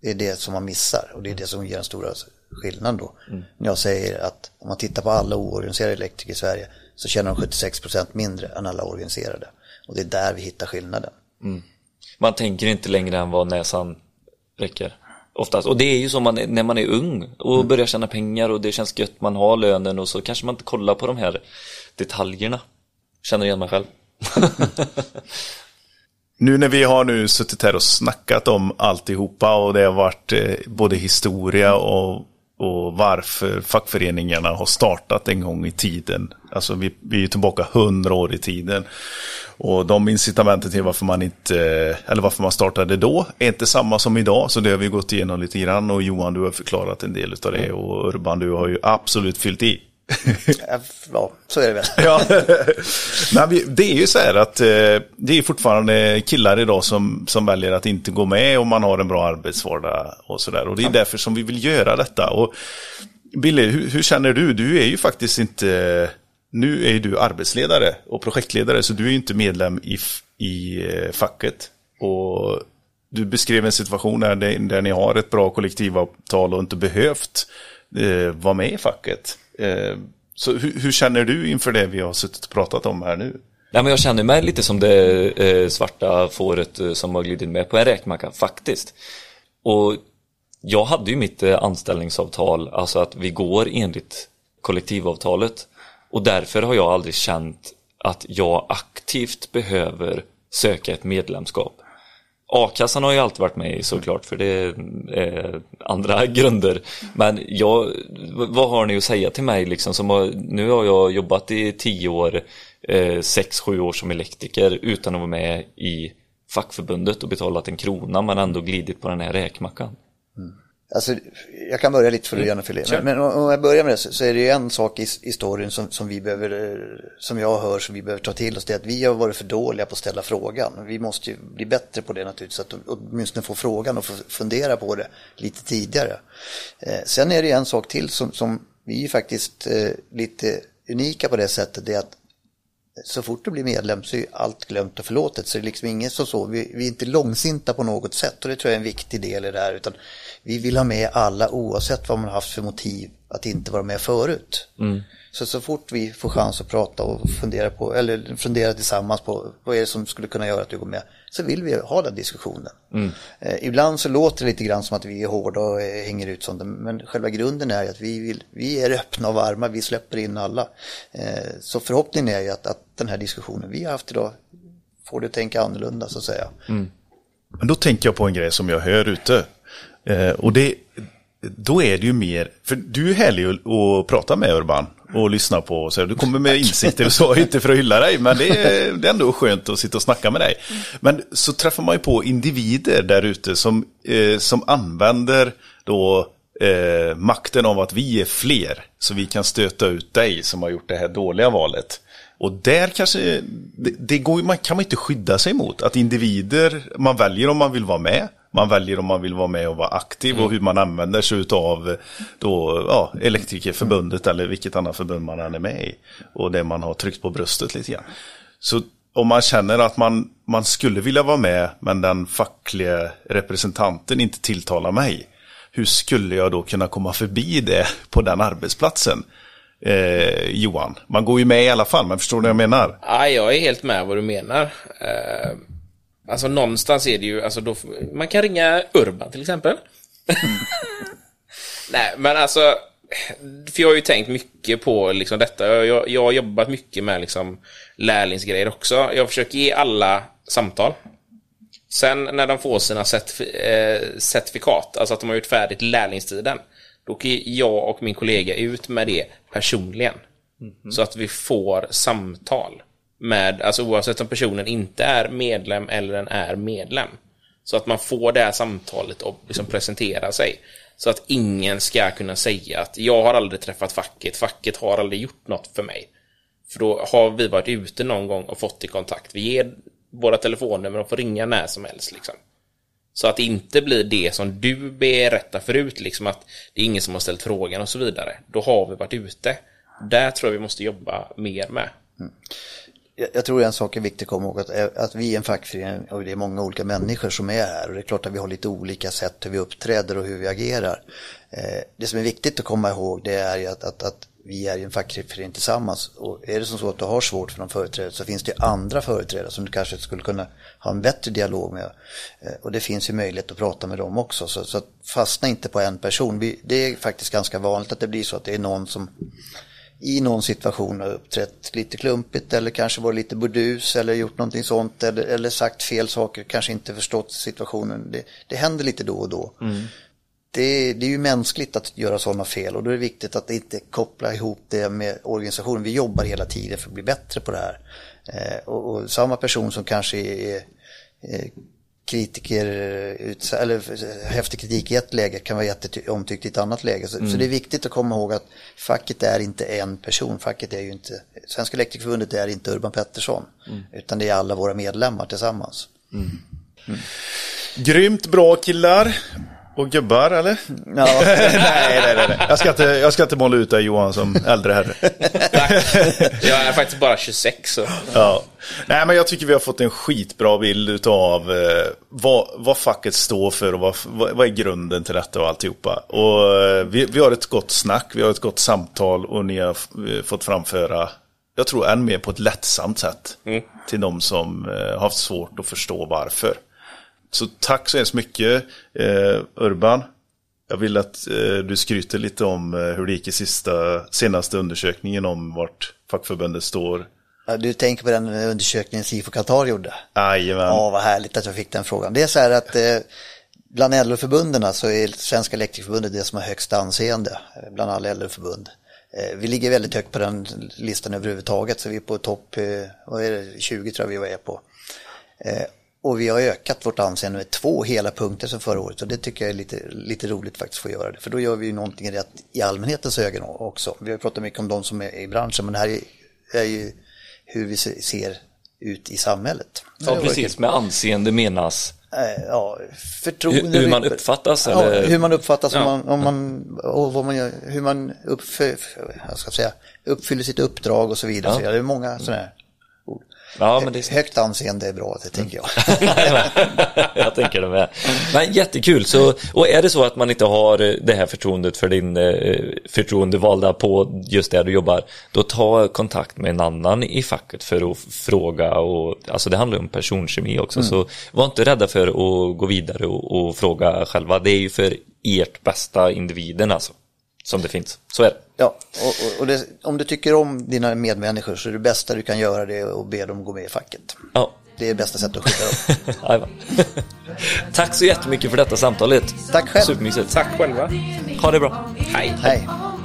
Det är det som man missar och det är det som ger den stora skillnaden då. Mm. När jag säger att om man tittar på alla oorganiserade elektriker i Sverige så tjänar de 76% mindre än alla organiserade. Och det är där vi hittar skillnaden. Mm. Man tänker inte längre än vad näsan räcker. Oftast. Och det är ju så man, när man är ung och mm. börjar tjäna pengar och det känns gött, man har lönen och så kanske man inte kollar på de här detaljerna. Känner igen mig själv. [LAUGHS] nu när vi har nu suttit här och snackat om alltihopa och det har varit eh, både historia och och varför fackföreningarna har startat en gång i tiden. Alltså vi, vi är tillbaka hundra år i tiden. Och de incitamenten till varför man inte, eller varför man startade då, är inte samma som idag. Så det har vi gått igenom lite grann och Johan du har förklarat en del av det och Urban du har ju absolut fyllt i ja, så är det väl. [LAUGHS] ja. Men det är ju så här att eh, det är fortfarande killar idag som, som väljer att inte gå med om man har en bra arbetsvardag och sådär. Och det är därför som vi vill göra detta. Och Billy, hur, hur, känner du? Du är ju faktiskt inte, nu är du arbetsledare och projektledare så du är ju inte medlem i, i eh, facket. Och du beskrev en situation där, där ni har ett bra kollektivavtal och inte behövt eh, vara med i facket. Eh, så hur, hur, känner du inför det vi har suttit och pratat om här nu? Nej, men jag känner mig lite som det eh, svarta fåret eh, som har glidit med på en räkmacka, faktiskt. Och jag hade ju mitt eh, anställningsavtal, alltså att vi går enligt kollektivavtalet. Och därför har jag aldrig känt att jag aktivt behöver söka ett medlemskap. A-kassan har jag alltid varit med i såklart för det är andra [LAUGHS] grunder. Men jag, vad har ni att säga till mig liksom? Som har, nu har jag jobbat i tio år, eh, sex, sju år som elektriker utan att vara med i fackförbundet och betalat en krona men ändå glidit på den här räkmackan. Mm. Alltså, jag kan börja lite för att fylla in. Men, men om jag börjar med det så, så, är det en sak i, i storyn som, som vi behöver, som jag hör som vi behöver ta till oss. Det är att vi har varit för dåliga på att ställa frågan. Vi måste ju bli bättre på det naturligtvis. Så att åtminstone få frågan och få fundera på det lite tidigare. Eh, sen är det en sak till som, som vi är faktiskt eh, lite unika på det sättet. Det är att så fort du blir medlem så är allt glömt och förlåtet. Så det är liksom inget som så, vi, vi, är inte långsinta på något sätt och det tror jag är en viktig del i det här. Utan vi vill ha med alla oavsett vad man har haft för motiv att inte vara med förut. Mm. Så så fort vi får chans att prata och fundera på, eller fundera tillsammans på vad är det som skulle kunna göra att du går med, så vill vi ha den diskussionen. Mm. Eh, ibland så låter det lite grann som att vi är hårda och eh, hänger ut sånt, men själva grunden är att vi, vill, vi är öppna och varma, vi släpper in alla. Eh, så förhoppningen är ju att, att den här diskussionen vi har haft idag får du tänka annorlunda så att säga. Mm. Men då tänker jag på en grej som jag hör ute. Eh, och det, då är det ju mer, för du är härlig att prata med Urban och lyssna på. Så du kommer med insikter och så, [LAUGHS] inte för att hylla dig, men det är, det är ändå skönt att sitta och snacka med dig. Men så träffar man ju på individer där ute som, eh, som använder då eh, makten av att vi är fler, så vi kan stöta ut dig som har gjort det här dåliga valet. Och där kanske, det, det går, man kan man inte skydda sig mot. Att individer, man väljer om man vill vara med man väljer om man vill vara med och vara aktiv mm. och hur man använder sig av då, ja, Elektrikerförbundet eller vilket annat förbund man än är med i. Och det man har tryckt på bröstet lite grann. Så om man känner att man, man skulle vilja vara med men den fackliga representanten inte tilltalar mig. Hur skulle jag då kunna komma förbi det på den arbetsplatsen? Eh, Johan, man går ju med i alla fall, men förstår du vad jag menar? Ja, jag är helt med vad du menar. Eh, Alltså någonstans är det ju, alltså då, man kan ringa Urban till exempel. Mm. [LAUGHS] Nej, men alltså, för jag har ju tänkt mycket på liksom detta. Jag, jag har jobbat mycket med liksom lärlingsgrejer också. Jag försöker ge alla samtal. Sen när de får sina eh, certifikat, alltså att de har gjort färdigt lärlingstiden, då åker jag och min kollega ut med det personligen. Mm -hmm. Så att vi får samtal med, alltså oavsett om personen inte är medlem eller den är medlem. Så att man får det här samtalet och liksom presentera sig. Så att ingen ska kunna säga att jag har aldrig träffat facket, facket har aldrig gjort något för mig. För då har vi varit ute någon gång och fått i kontakt. Vi ger våra telefonnummer och får ringa när som helst liksom. Så att det inte blir det som du berättar förut, liksom att det är ingen som har ställt frågan och så vidare. Då har vi varit ute. Där tror jag vi måste jobba mer med. Mm. Jag, jag tror en sak är viktig att komma ihåg, att, att vi är en fackförening och det är många olika människor som är här. Och det är klart att vi har lite olika sätt hur vi uppträder och hur vi agerar. Eh, det som är viktigt att komma ihåg det är ju att, att, att vi är ju en fackförening tillsammans. Och är det som så att du har svårt för någon företrädare så finns det andra företrädare som du kanske skulle kunna ha en bättre dialog med. Eh, och det finns ju möjlighet att prata med dem också. Så, så fastna inte på en person. Vi, det är faktiskt ganska vanligt att det blir så att det är någon som i någon situation har uppträtt lite klumpigt eller kanske varit lite burdus eller gjort någonting sånt eller, eller sagt fel saker, kanske inte förstått situationen. Det, det händer lite då och då. Mm det, det, är ju mänskligt att göra sådana fel och då är det viktigt att inte koppla ihop det med organisationen. Vi jobbar hela tiden för att bli bättre på det här. Eh, och, och, samma person som kanske är eh, kritiker, eller häftig kritik i ett läge kan vara jätteomtyckt i ett annat läge. Så, mm. så, det är viktigt att komma ihåg att facket är inte en person. Facket är ju inte, Svenska Elektrikerförbundet är inte Urban Pettersson. Mm. Utan det är alla våra medlemmar tillsammans. Mm. Mm. Grymt bra killar. Och gubbar eller? Ja. [LAUGHS] nej, nej, nej, nej. Jag ska inte, jag ska inte måla ut dig Johan som äldre herre. jag är faktiskt bara 26 så. Ja. Nej men jag tycker vi har fått en skitbra bild av eh, vad, vad facket står för och vad, vad, är grunden till detta och alltihopa. Och eh, vi, vi har ett gott snack, vi har ett gott samtal och ni har eh, fått framföra jag tror än mer på ett lättsamt sätt mm. till de som eh, har haft svårt att förstå varför. Så tack så hemskt mycket eh, Urban. Jag vill att eh, du skryter lite om eh, hur det gick i sista, senaste undersökningen om vart fackförbundet står. Ja, du tänker på den undersökningen Sifo Qatar gjorde? Jajamän. Ja, vad härligt att jag fick den frågan. Det är så här att eh, bland LO-förbunden så är Svenska Elektrikerförbundet det som har högst anseende eh, bland alla LO-förbund. Eh, vi ligger väldigt högt på den listan överhuvudtaget så vi är på topp, vad är det, 20 tror jag vi är på. Och vi har ökat vårt anseende med två hela punkter som förra året och det tycker jag är lite, lite roligt faktiskt att få göra det. För då gör vi ju någonting rätt i allmänhetens ögon också. Vi har pratat mycket om de som är i branschen men det här är, är ju hur vi ser ut i samhället. Ja, precis. Med anseende menas eh, Ja, förtroende. Hur, hur man uppfattas? Ja, eller? hur man uppfattas ja. om man, om man, och vad man gör, hur man uppfyller, jag ska säga, uppfyller sitt uppdrag och så vidare. Ja. Så det är många sådana här Ja, men det... Högt anseende är bra, det tänker jag. [LAUGHS] jag tänker det med. Men jättekul, så, och är det så att man inte har det här förtroendet för din eh, förtroendevalda på just där du jobbar, då ta kontakt med en annan i facket för att fråga och alltså det handlar om personkemi också, mm. så var inte rädda för att gå vidare och, och fråga själva. Det är ju för ert bästa individen alltså som det finns. Så är det. Ja, och, och det, om du tycker om dina medmänniskor så är det bästa du kan göra det och be dem gå med i facket. Ja. Det är bästa sättet att skydda dem. [LAUGHS] [LAUGHS] Tack så jättemycket för detta samtalet. Tack själv. Supermysigt. Tack själva. Ha det bra. Hej. Hej. Om